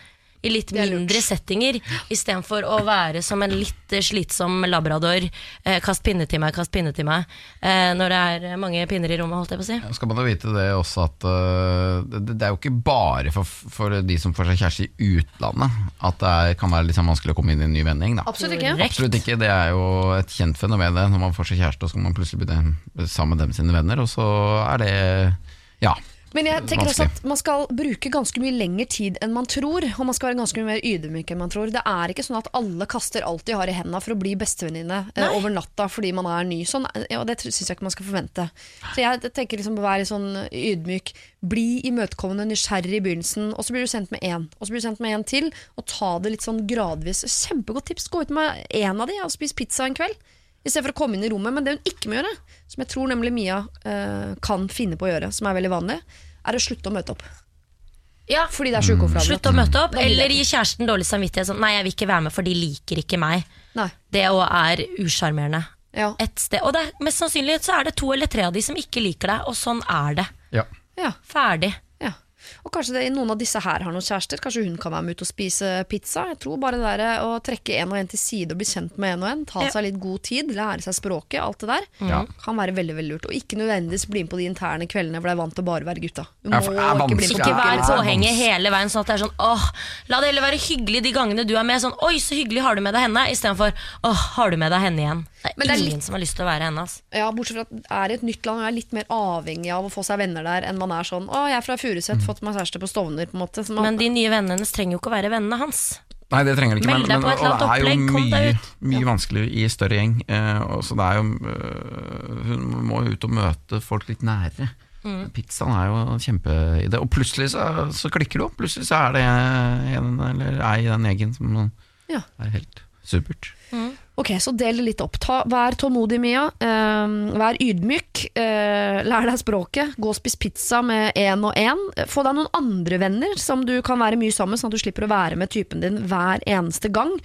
Speaker 4: i litt mindre settinger, istedenfor å være som en litt slitsom labrador. Eh, kast pinne til meg, kast pinne til meg. Eh, når det er mange pinner i rommet, holdt jeg på å si.
Speaker 3: Ja, skal man jo vite det også at uh, det, det er jo ikke bare for, for de som får seg kjæreste i utlandet at det er, kan være litt sånn vanskelig å komme inn i en ny vending. Da.
Speaker 2: Absolutt ikke.
Speaker 3: Absolutt ikke. Det er jo et kjent fenomen det. Når man får seg kjæreste, og så kan man plutselig bli sammen med dem sine venner, og så er det ja.
Speaker 2: Men jeg tenker også at man skal bruke ganske mye lengre tid enn man tror. Og man skal være ganske mye mer ydmyk enn man tror. Det er ikke sånn at alle kaster alt de har i hendene for å bli bestevenninne eh, over natta fordi man er ny. Sånn, ja, det syns jeg ikke man skal forvente. Så jeg tenker liksom å være sånn ydmyk. Bli imøtekommende, nysgjerrig i begynnelsen, og så blir du sendt med én. Og så blir du sendt med en til, og ta det litt sånn gradvis. Kjempegodt tips. Gå ut med én av de og spis pizza en kveld. I stedet for å komme inn i rommet. Men det hun ikke må gjøre, som jeg tror nemlig Mia eh, kan finne på å gjøre, som er veldig vanlig, er å slutte å møte opp.
Speaker 4: Ja,
Speaker 2: Fordi det er sjukeoppdraget.
Speaker 4: Slutt å møte opp, eller gi kjæresten dårlig samvittighet. Sånn, nei, jeg vil ikke være med, for de liker ikke meg.
Speaker 2: Nei.
Speaker 4: Det òg er usjarmerende.
Speaker 2: Ja.
Speaker 4: Et sted. Og det er, mest sannsynlig så er det to eller tre av de som ikke liker deg, og sånn er det.
Speaker 3: ja.
Speaker 2: ja.
Speaker 4: Ferdig.
Speaker 2: Og kanskje det, noen av disse her har noen kjærester. Kanskje hun kan være med ut og spise pizza. Jeg tror bare det der å trekke en og en til side og bli kjent med en og en, ta
Speaker 4: Ja.
Speaker 2: seg litt god tid, lære seg språket, alt det der,
Speaker 3: Ja.
Speaker 2: kan være veldig veldig lurt. Og ikke nødvendigvis bli med på de interne kveldene hvor det er vant til å bare være gutta. Du må
Speaker 3: ja, er
Speaker 2: ikke bli med på
Speaker 4: Ikke vær
Speaker 3: er
Speaker 4: påhenger hele veien, sånn at det er sånn åh, la det heller være hyggelig de gangene du er med. Sånn oi, så hyggelig har du med deg henne, istedenfor åh, har du med deg henne igjen. Det er
Speaker 2: Men det er
Speaker 4: ingen
Speaker 2: litt-
Speaker 4: som har lyst til å være henne. Altså.
Speaker 2: Ja, Bortsett fra at det er i et nytt land og er litt mer avhengig av å få seg venner der enn man er sånn 'Å, jeg er fra Furuset, fått meg kjæreste på Stovner', på en måte.
Speaker 4: Men de nye vennene hennes trenger jo ikke å være vennene hans.
Speaker 3: Nei, det trenger det ikke. Men, men
Speaker 4: på et eller
Speaker 3: og det er jo mye, mye vanskeligere i større gjeng. Eh, og så det er jo øh, Hun må jo ut og møte folk litt nære.
Speaker 4: Mm.
Speaker 3: Pizzaen er jo en kjempeidé. Og plutselig så, så klikker det opp. Plutselig så er det en eller ei i den gjengen som
Speaker 2: Ja.
Speaker 3: er helt supert.
Speaker 2: Ok, så del det litt opp. Ta, vær tålmodig, Mia. Eh, vær ydmyk. Eh, lær deg språket. Gå og spis pizza med én og én. Få deg noen andre venner som du kan være mye sammen sånn at du slipper å være med typen din hver eneste gang.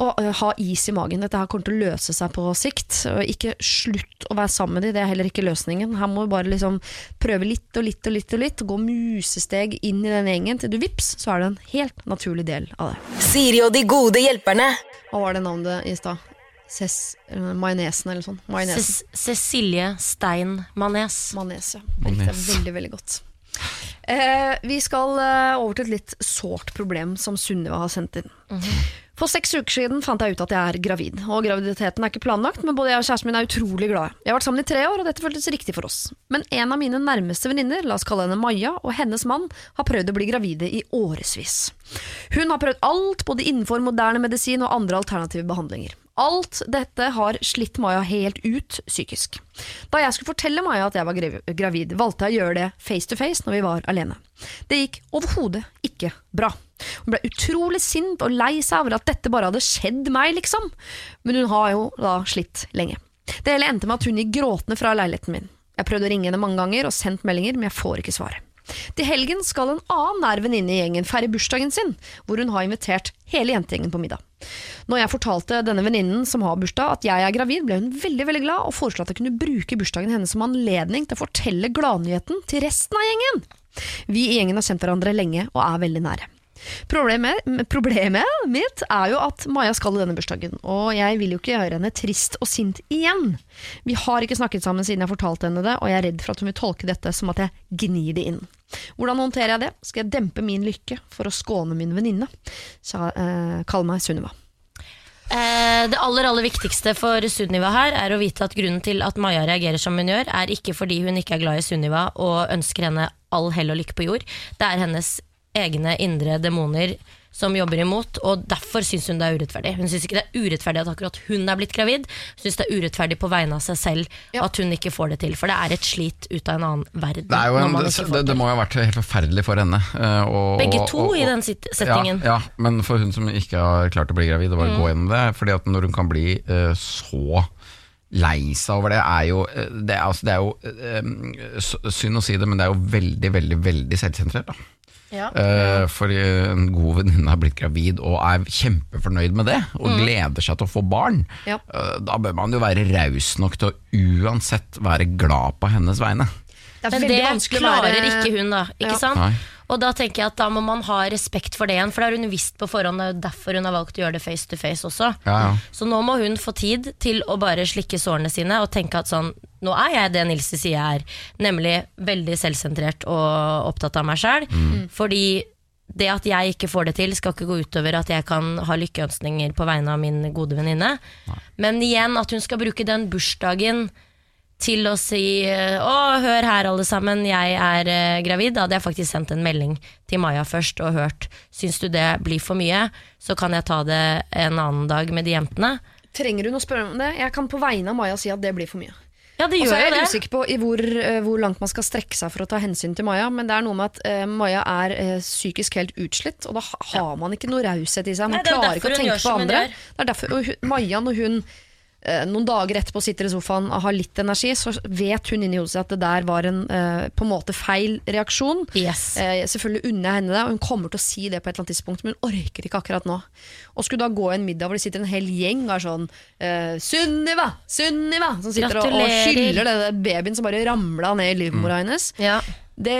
Speaker 2: Og eh, ha is i magen. Dette her kommer til å løse seg på sikt. Ikke slutt å være sammen med dem, det er heller ikke løsningen. Her må du bare liksom prøve litt og litt og litt, og litt gå musesteg inn i den gjengen til du vips, så er det en helt naturlig del av det.
Speaker 1: Siri og de gode hjelperne.
Speaker 2: Hva var det navnet i stad? Ses... eller Majonesen eller sånn.
Speaker 4: Ces Cecilie Stein Manes.
Speaker 2: Manes, ja. Likte
Speaker 3: Manes.
Speaker 2: veldig, veldig godt. Eh, vi skal eh, over til et litt sårt problem som Sunniva har sendt inn. For seks uker siden fant jeg ut at jeg er gravid. Og graviditeten er ikke planlagt, men både jeg og kjæresten min er utrolig glade. Vi har vært sammen i tre år, og dette føltes riktig for oss. Men en av mine nærmeste venninner, la oss kalle henne Maja, og hennes mann har prøvd å bli gravide i årevis. Hun har prøvd alt, både innenfor moderne medisin og andre alternative behandlinger. Alt dette har slitt Maja helt ut psykisk. Da jeg skulle fortelle Maja at jeg var gravid, valgte jeg å gjøre det face to face når vi var alene. Det gikk overhodet ikke bra. Hun ble utrolig sint og lei seg over at dette bare hadde skjedd meg, liksom. Men hun har jo da slitt lenge. Det hele endte med at hun gikk gråtende fra leiligheten min. Jeg prøvde å ringe henne mange ganger og sendt meldinger, men jeg får ikke svar. Til helgen skal en annen nær venninne i gjengen feire bursdagen sin, hvor hun har invitert hele jentegjengen på middag. Når jeg fortalte denne venninnen som har bursdag at jeg er gravid, ble hun veldig veldig glad og foreslo at jeg kunne bruke bursdagen hennes som anledning til å fortelle gladnyheten til resten av gjengen. Vi i gjengen har kjent hverandre lenge og er veldig nære. Problemet, problemet mitt er jo at Maja skal i denne bursdagen, og jeg vil jo ikke gjøre henne trist og sint igjen. Vi har ikke snakket sammen siden jeg fortalte henne det, og jeg er redd for at hun vil tolke dette som at jeg gnir det inn. Hvordan håndterer jeg det? Skal jeg dempe min lykke for å skåne min venninne? Eh, Kall meg Sunniva.
Speaker 4: Eh, det aller aller viktigste for Sunniva her er å vite at grunnen til at Maja reagerer som hun gjør, er ikke fordi hun ikke er glad i Sunniva og ønsker henne all hell og lykke på jord. Det er hennes egne indre demoner som jobber imot, og derfor syns hun det er urettferdig. Hun syns ikke det er urettferdig at akkurat hun er blitt gravid, hun syns det er urettferdig på vegne av seg selv
Speaker 2: Ja.
Speaker 4: at hun ikke får det til. For det er et slit ut av en annen verden.
Speaker 3: Det, er jo en, det, det, det må jo ha vært helt forferdelig for henne. eh, og-
Speaker 4: Begge to
Speaker 3: og-
Speaker 4: i den sitt- settingen.
Speaker 3: Ja, ja, men for hun som ikke har klart å bli gravid, og bare gå gjennom det. Fordi at når hun kan bli uh, så lei seg over det, er jo eh, Det er, altså, det er jo eh, synd å si det, men det er jo veldig, veldig, veldig selvsentrert. da
Speaker 4: Ja.
Speaker 3: Eh, fordi en god venninne har blitt gravid og er kjempefornøyd med det, og gleder seg til å få barn.
Speaker 2: Ja.
Speaker 3: Eh, da bør man jo være raus nok til å uansett være glad på hennes vegne.
Speaker 2: Det er
Speaker 4: Men det klarer
Speaker 2: være
Speaker 4: ikke hun, da. Ikke
Speaker 2: Ja.
Speaker 4: sant?
Speaker 3: Nei.
Speaker 4: Og da tenker jeg at da må man ha respekt for det igjen, for det har hun visst på forhånd. Det er jo derfor hun har valgt å gjøre det face to face også.
Speaker 3: Ja, ja.
Speaker 4: Så nå må hun få tid til å bare slikke sårene sine og tenke at sånn Nå er jeg det Nils sier jeg er, nemlig veldig selvsentrert og opptatt av meg sjæl. Fordi det at jeg ikke får det til, skal ikke gå utover at jeg kan ha lykkeønskninger på vegne av min gode venninne. Men igjen, at hun skal bruke den bursdagen til å si Å, hør her alle sammen, jeg er eh, gravid. Da hadde jeg faktisk sendt en melding til Maja først og hørt Syns du det blir for mye, så kan jeg ta det en annen dag med de jentene.
Speaker 2: Trenger hun å spørre om det? Jeg kan på vegne av Maja si at det blir for mye.
Speaker 4: Ja, det
Speaker 2: Og så
Speaker 4: gjør
Speaker 2: er jeg
Speaker 4: det.
Speaker 2: usikker på i hvor, eh, hvor langt man skal strekke seg for å ta hensyn til Maja, men det er noe med at eh, Maja er eh, psykisk helt utslitt, og da ha- har man ikke noe raushet i seg. Man
Speaker 4: Nei, det er jo
Speaker 2: klarer ikke
Speaker 4: derfor
Speaker 2: å
Speaker 4: hun
Speaker 2: tenke
Speaker 4: gjør
Speaker 2: på
Speaker 4: som hun
Speaker 2: andre.
Speaker 4: gjør.
Speaker 2: Det er derfor, og hun, Maja, når hun eh, noen dager etterpå sitter i sofaen og har litt energi, så vet hun inni hodet sitt at det der var en eh, på en måte feil reaksjon.
Speaker 4: Yes.
Speaker 2: Eh, selvfølgelig unner jeg henne det, og hun kommer til å si det på et eller annet tidspunkt, men hun orker ikke akkurat nå. Og skulle da gå en middag hvor det sitter en hel gjeng og er sånn eh, Sunniva! Sunniva! Som sitter og, og hyller den babyen som bare ramla ned i livmora hennes.
Speaker 4: Ja.
Speaker 2: Det,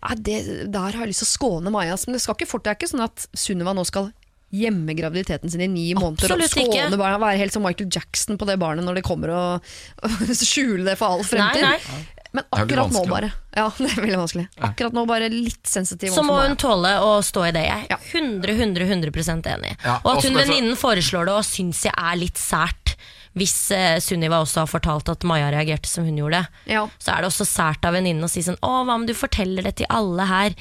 Speaker 2: ja, det, der har jeg lyst til å skåne Maja. Men det, skal ikke fort, det er ikke sånn at Sunniva nå skal gjemme graviditeten sin i ni måneder
Speaker 4: Absolutt ikke.
Speaker 2: skåne barna, være helt som Michael Jackson på det barnet når det kommer og, og skjule det for all fremtid.
Speaker 4: Nei, nei.
Speaker 2: Men akkurat nå bare. Ja, det er veldig vanskelig. Akkurat nå bare litt sensitiv.
Speaker 4: Så må hun tåle å stå i det. Jeg er 100, 100, 100 enig.
Speaker 3: Ja,
Speaker 4: og at hun venninnen foreslår det og syns jeg er litt sært. Hvis eh, Sunniva også har fortalt at Maja reagerte som hun gjorde.
Speaker 2: Ja.
Speaker 4: Så er det også sært av venninnen å si sånn Å, hva om du forteller det til alle her?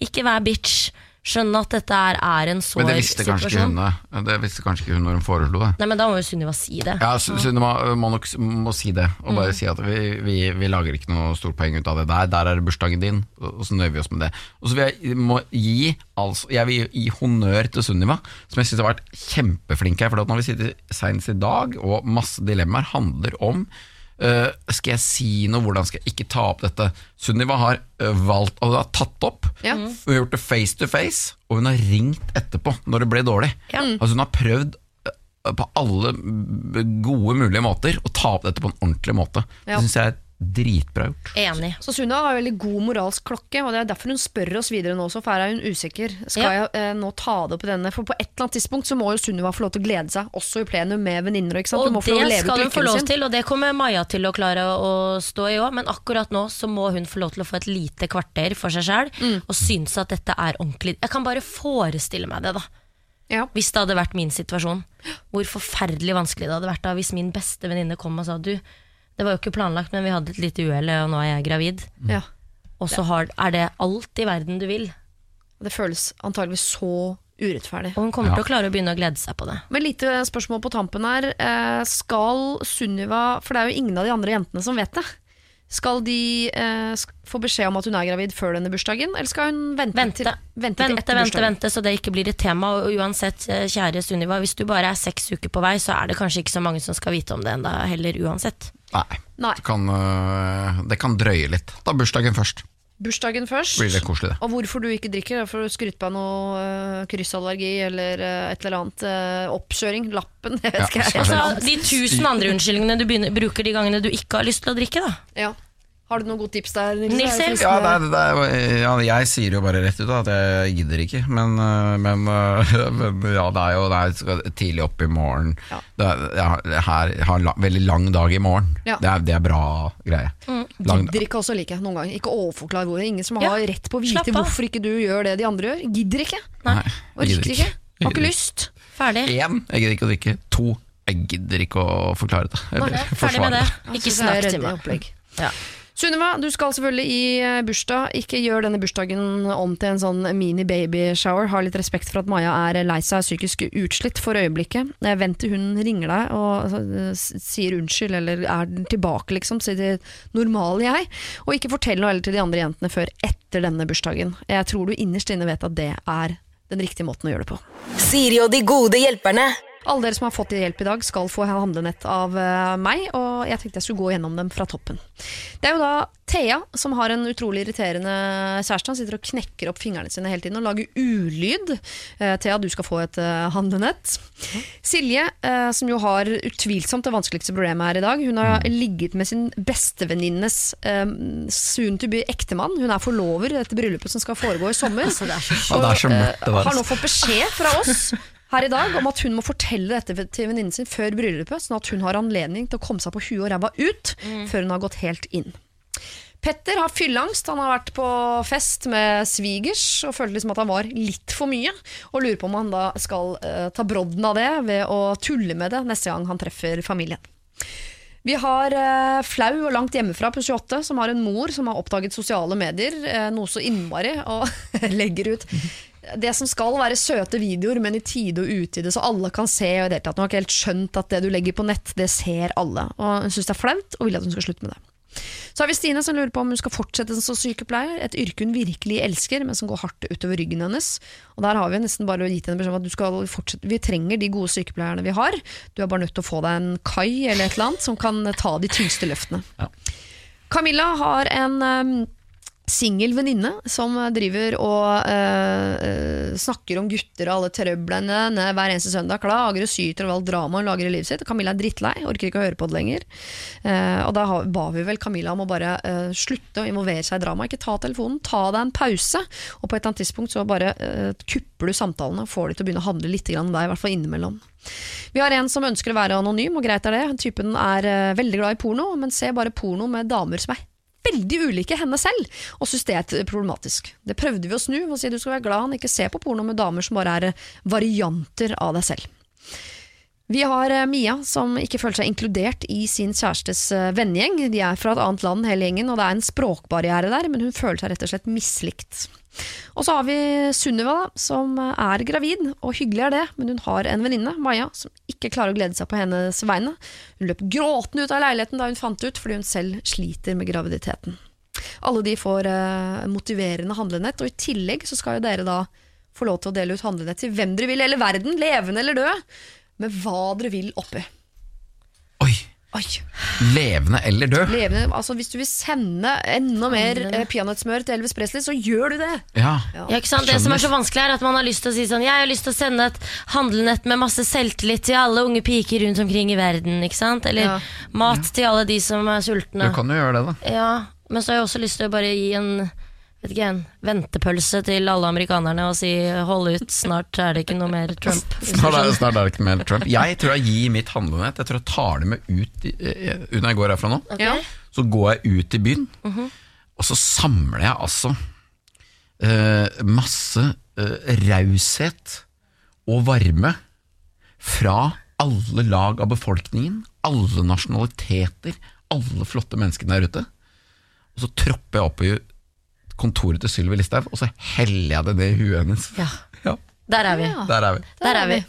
Speaker 4: Ikke vær bitch. Skjønn at dette er, er en sår
Speaker 3: Men det visste kanskje ikke
Speaker 4: situasjon.
Speaker 3: hun det. Visste kanskje ikke hun når hun foreslo det.
Speaker 4: Nei, men da må jo Sunniva si det.
Speaker 3: Ja, Sunniva øh, må nok må si det, og bare si at vi, vi, vi lager ikke noe stort poeng ut av det der. Der er det bursdagen din, og så nøyer vi oss med det. Og så vil jeg, må gi, altså, jeg vil gi honnør til Sunniva, som jeg syns har vært kjempeflink her. For at når vi sitter seinest i dag, og masse dilemmaer handler om øh, Skal jeg si noe, hvordan skal jeg ikke ta opp dette? Sunniva har uh, valgt, og har tatt opp.
Speaker 2: Ja.
Speaker 3: Hun har gjort det face to face, og hun har ringt etterpå når det ble dårlig.
Speaker 4: Ja.
Speaker 3: Altså Hun har prøvd uh, på alle gode mulige måter å ta opp dette på en ordentlig måte.
Speaker 2: Ja.
Speaker 3: Det syns jeg er dritbra gjort.
Speaker 4: Enig.
Speaker 2: Så Sunna har veldig god moralsk klokke, og det er derfor hun spør oss videre nå også, for her er hun usikker. Skal
Speaker 4: Ja.
Speaker 2: jeg eh, nå ta det opp i denne? For på et eller annet tidspunkt så må jo Sunniva få lov til å glede seg, også i plenum med venninner.
Speaker 4: Og
Speaker 2: Hun få lov
Speaker 4: det
Speaker 2: leve
Speaker 4: skal hun få lov til, og det kommer Maja til å klare å stå i òg, men akkurat nå så må hun få lov til å få et lite kvarter for seg sjæl,
Speaker 2: Mm.
Speaker 4: og synes at dette er ordentlig. Jeg kan bare forestille meg det, da.
Speaker 2: Ja.
Speaker 4: Hvis det hadde vært min situasjon. Hvor forferdelig vanskelig det hadde vært da hvis min beste venninne kom og sa du, det var jo ikke planlagt, men vi hadde et lite uhell, og nå er jeg gravid.
Speaker 2: Ja.
Speaker 4: Og så har, er det alt i verden du vil.
Speaker 2: Det føles antageligvis så urettferdig.
Speaker 4: Og hun kommer
Speaker 3: Ja.
Speaker 4: til å klare å begynne å glede seg på det.
Speaker 2: Men lite spørsmål på tampen her. Eh, Skal Sunniva For det er jo ingen av de andre jentene som vet det. Skal de eh, sk- få beskjed om at hun er gravid før denne bursdagen, eller skal hun vente,
Speaker 4: Vente,
Speaker 2: til,
Speaker 4: vente,
Speaker 2: vente, til
Speaker 4: vente,
Speaker 2: etter
Speaker 4: vente,
Speaker 2: bursdagen?
Speaker 4: så det ikke blir et tema. Og uansett, eh, kjære Sunniva, hvis du bare er seks uker på vei, så er det kanskje ikke så mange som skal vite om det enda heller, uansett.
Speaker 3: Nei.
Speaker 2: Nei.
Speaker 3: Det, kan, øh, det kan drøye litt. Da bursdagen først.
Speaker 2: Bursdagen først.
Speaker 3: Blir det koselig, det.
Speaker 2: Og hvorfor du ikke drikker? For å skryte på noe øh, kryssallergi eller øh, et eller annet øh, oppkjøring. Lappen. Jeg vet
Speaker 3: Ja,
Speaker 2: ikke.
Speaker 3: skal
Speaker 4: Og så
Speaker 3: Kanskje-
Speaker 4: de tusen andre unnskyldningene du begynner, bruker de gangene du ikke har lyst til å drikke, da.
Speaker 2: Ja. Har du noen gode tips der, Nils?
Speaker 3: Ja, det er, det er, ja, jeg sier jo bare rett ut da, at jeg gidder ikke, men, øh, men, øh, men ja, det er jo det er tidlig opp i morgen.
Speaker 2: Ja.
Speaker 3: Er, jeg, har, jeg har, la, veldig lang dag i morgen.
Speaker 2: Ja.
Speaker 3: Det, er, det er bra greie. Mm.
Speaker 2: Gidder ikke også like noen ganger. Ikke overforklar hvor. Ingen som
Speaker 4: Ja,
Speaker 2: har rett på å vite hvorfor ikke du gjør det de andre gjør. Gidder ikke.
Speaker 3: nei,
Speaker 2: Orker
Speaker 3: gidder
Speaker 2: ikke. Har ikke lyst.
Speaker 4: Ferdig.
Speaker 3: Én, jeg gidder ikke å drikke. To, jeg gidder ikke å forklare det. Eller
Speaker 4: Ferdig med
Speaker 3: forsvare
Speaker 4: det. Ikke snakk til meg. Ja.
Speaker 2: Sunniva, du skal selvfølgelig i eh, bursdag. Ikke gjør denne bursdagen om til en sånn mini-baby-shower. Ha litt respekt for at Maja er lei seg psykisk utslitt for øyeblikket. Vent til hun ringer deg og eh, sier unnskyld, eller er tilbake, liksom. Sier det normale jeg. Og ikke fortell noe heller til de andre jentene før etter denne bursdagen. Jeg tror du innerst inne vet at det er den riktige måten å gjøre det på.
Speaker 1: Siri og de gode hjelperne.
Speaker 2: Alle dere som har fått hjelp i dag, skal få handlenett av eh, meg, og jeg tenkte jeg skulle gå gjennom dem fra toppen. Det er jo da Thea som har en utrolig irriterende kjæreste. Han sitter og knekker opp fingrene sine hele tiden og lager ulyd. Eh, Thea, du skal få et eh, handlenett. Silje, som jo har utvilsomt det vanskeligste problemet her i dag, hun har ligget med sin bestevenninnes soon to be ektemann. Hun er forlover etter bryllupet som skal foregå i sommer. Og, har nå fått beskjed fra oss her i dag om at hun må fortelle dette til venninnen sin før bryllupet, sånn at hun har anledning til å komme seg på huet og ræva ut før hun har gått helt inn. Petter har fylleangst. Han har vært på fest med svigers og følte liksom at han var litt for mye. Og lurer på om han da skal uh, ta brodden av det ved å tulle med det neste gang han treffer familien. Vi har eh, Flau og langt hjemmefra på 28, som har en mor som har oppdaget sosiale medier, eh, noe så innmari, og legger ut det som skal være søte videoer, men i tide og utide, så alle kan se. Og i det tatt. Hun har ikke helt skjønt at det du legger på nett, det ser alle. Og Hun syns det er flaut, og vil at hun skal slutte med det. Så har vi Stine som lurer på om hun skal fortsette som sykepleier, et yrke hun virkelig elsker, men som går hardt utover ryggen hennes. Og der har vi nesten bare gitt henne beskjed om at du skal fortsette, vi trenger de gode sykepleierne vi har. Du er bare nødt til å få deg en kai eller et eller annet som kan ta de tyngste løftene.
Speaker 3: Ja.
Speaker 2: Camilla har en um, singel venninne som driver og eh, snakker om gutter og alle trøblene hver eneste søndag. Klager og syter over alt drama hun lager i livet sitt. Camilla er drittlei, orker ikke å høre på det lenger. Eh, og da ba vi vel Camilla om å bare eh, slutte å involvere seg i drama. Ikke ta telefonen, ta deg en pause. Og på et eller annet tidspunkt så bare eh, kupper du samtalene og får de til å begynne å handle litt grann deg, i hvert fall innimellom. Vi har en som ønsker å være anonym, og greit er det. Typen er veldig glad i porno, men ser bare porno med damer som er veldig ulike henne selv, og syntes det er problematisk. Det prøvde vi å snu, og si du skal være glad han ikke ser på porno med damer som bare er eh, varianter av deg selv. Vi har eh, Mia som ikke føler seg inkludert i sin kjærestes eh, vennegjeng. De er fra et annet land hele gjengen, og det er en språkbarriere der, men hun føler seg rett og slett mislikt. Og så har vi Sunniva, som er gravid, og hyggelig er det, men hun har en venninne, Maja, som ikke klarer å glede seg på hennes vegne. Hun løp gråtende ut av leiligheten da hun fant ut, fordi hun selv sliter med graviditeten. Alle de får eh, motiverende handlenett, og i tillegg så skal jo dere da få lov til å dele ut handlenett til hvem dere vil, eller verden, levende eller død, med hva dere vil oppi.
Speaker 3: Oi!
Speaker 2: Oi.
Speaker 3: Levende eller død?
Speaker 2: Levende, altså Hvis du vil sende enda mer eh, peanøttsmør til Elvis Presley, så gjør du det.
Speaker 3: Ja.
Speaker 4: Ja, ikke sant? Det som er så vanskelig er at man har lyst til å si sånn Jeg har lyst til å sende et handlenett med masse selvtillit til alle unge piker rundt omkring i verden. Ikke sant? Eller
Speaker 2: Ja.
Speaker 4: mat til alle de som er
Speaker 3: Du
Speaker 4: sultne.
Speaker 3: kan jo gjøre det, da.
Speaker 4: Ja, Men så har jeg også lyst til å bare gi en vet ikke, en ventepølse til alle amerikanerne og si hold ut, snart er det ikke noe mer Trump.
Speaker 3: Snart er, snart er det ikke mer Trump. Jeg tror jeg gir mitt handlenett Jeg tror jeg tar det med ut i- eh, Når jeg går herfra nå.
Speaker 2: Okay.
Speaker 3: Så går jeg ut i byen, og så samler jeg altså uh, masse uh, raushet og varme fra alle lag av befolkningen, alle nasjonaliteter, alle flotte menneskene der ute. Og så tropper jeg opp i kontoret til Sylvi Listhaug, og så heller jeg det ned i huet hennes.
Speaker 4: Ja.
Speaker 3: Ja,
Speaker 4: Der er vi.
Speaker 3: Der er vi.
Speaker 4: Der er vi.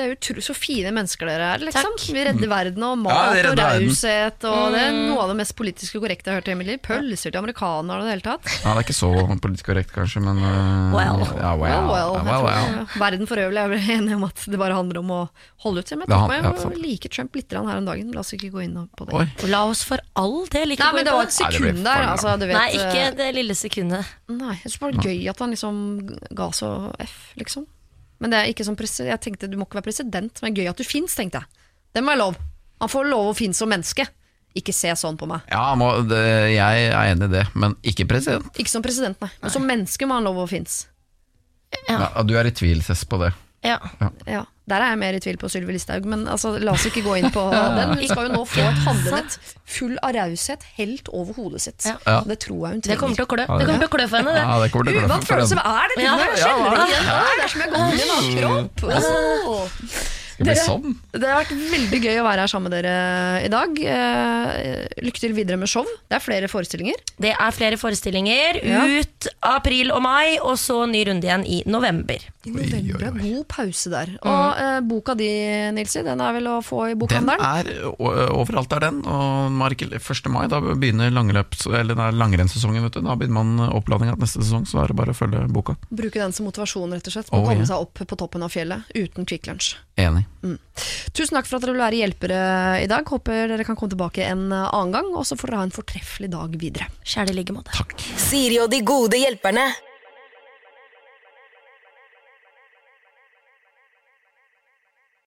Speaker 2: Det er utro, så fine mennesker dere er. liksom
Speaker 4: Takk.
Speaker 2: Vi redder verden og mat
Speaker 3: Ja,
Speaker 2: og raushet. Og Det er noe av det mest politisk korrekte jeg har hørt i mitt liv. Pølser til amerikanere og det hele tatt.
Speaker 3: Ja, Det er ikke så politisk korrekt, kanskje, men uh,
Speaker 4: Well.
Speaker 3: Ja, well,
Speaker 2: Well, well.
Speaker 3: Ja,
Speaker 2: Jeg
Speaker 3: well, well.
Speaker 2: ja, Verden for øvrig er vel enig om at det bare handler om å holde ut. Men jeg
Speaker 3: Det
Speaker 2: tok
Speaker 3: han-
Speaker 2: meg
Speaker 3: ja,
Speaker 2: like Trump litt her om dagen. La oss ikke gå inn på det.
Speaker 3: Oi.
Speaker 4: La oss for all del ikke
Speaker 2: Nei,
Speaker 4: gå
Speaker 2: men
Speaker 4: inn
Speaker 2: det
Speaker 4: på
Speaker 2: var et
Speaker 3: Nei, det ble
Speaker 2: sekund der. Altså, du vet,
Speaker 4: Nei, ikke
Speaker 2: eh,
Speaker 4: det lille sekundet.
Speaker 2: Nei, jeg bare det var gøy at han liksom ga så F, liksom. Men det er ikke som presi Jeg tenkte du må ikke være president, men gøy at du fins, tenkte jeg. Det må jeg lov. Han får lov å finnes som menneske. Ikke se sånn på meg.
Speaker 3: Ja, må, det, jeg er enig i det, men ikke president.
Speaker 2: Ikke som president, nei. Men som menneske må han lov å finnes.
Speaker 4: Ja.
Speaker 3: Ja, du er i tvil, Cess, på det.
Speaker 4: Ja.
Speaker 2: Ja. Der er jeg mer i tvil på Sylvi Listhaug, men altså, la oss ikke gå inn på den. Hun skal jo nå få et handlenett full av raushet helt over hodet sitt.
Speaker 4: Ja.
Speaker 3: Ja.
Speaker 2: Det tror jeg hun
Speaker 4: Det kommer til å klø Det kommer til å klø for henne, det.
Speaker 3: Ja, det kommer til å
Speaker 2: Uvant
Speaker 3: for
Speaker 2: følelse,
Speaker 3: henne.
Speaker 2: hva er det?
Speaker 4: Ja,
Speaker 2: Jeg
Speaker 4: ja,
Speaker 3: ja.
Speaker 2: det er som jeg går inn i en annen kropp.
Speaker 3: Det sånn.
Speaker 2: Det har vært veldig gøy å være her sammen med dere i dag. Eh, lykke til videre med show. Det er flere forestillinger.
Speaker 4: Det er flere forestillinger
Speaker 2: Ja.
Speaker 4: ut april og mai, og så ny runde igjen i november.
Speaker 2: I november.
Speaker 3: oi, oi.
Speaker 2: God pause der. Og eh, boka di, Nilsi, den er vel å få i
Speaker 3: Den
Speaker 2: bokhandelen?
Speaker 3: er overalt, er den. Og Markel, 1. mai da begynner langløps, eller det er langrennssesongen. vet du. Da begynner man oppladninga til neste sesong, så er det bare å følge boka.
Speaker 2: Bruke den som motivasjon, rett og slett. Å
Speaker 3: Oh,
Speaker 2: komme
Speaker 3: yeah.
Speaker 2: seg opp på toppen av fjellet uten Kvikk Lunsj.
Speaker 3: Enig.
Speaker 2: Tusen takk for at dere vil være hjelpere i dag. Håper dere kan komme tilbake en annen gang. Og så får dere ha en fortreffelig dag videre.
Speaker 4: Kjære i like måte.
Speaker 3: Takk.
Speaker 1: Siri og de gode hjelperne.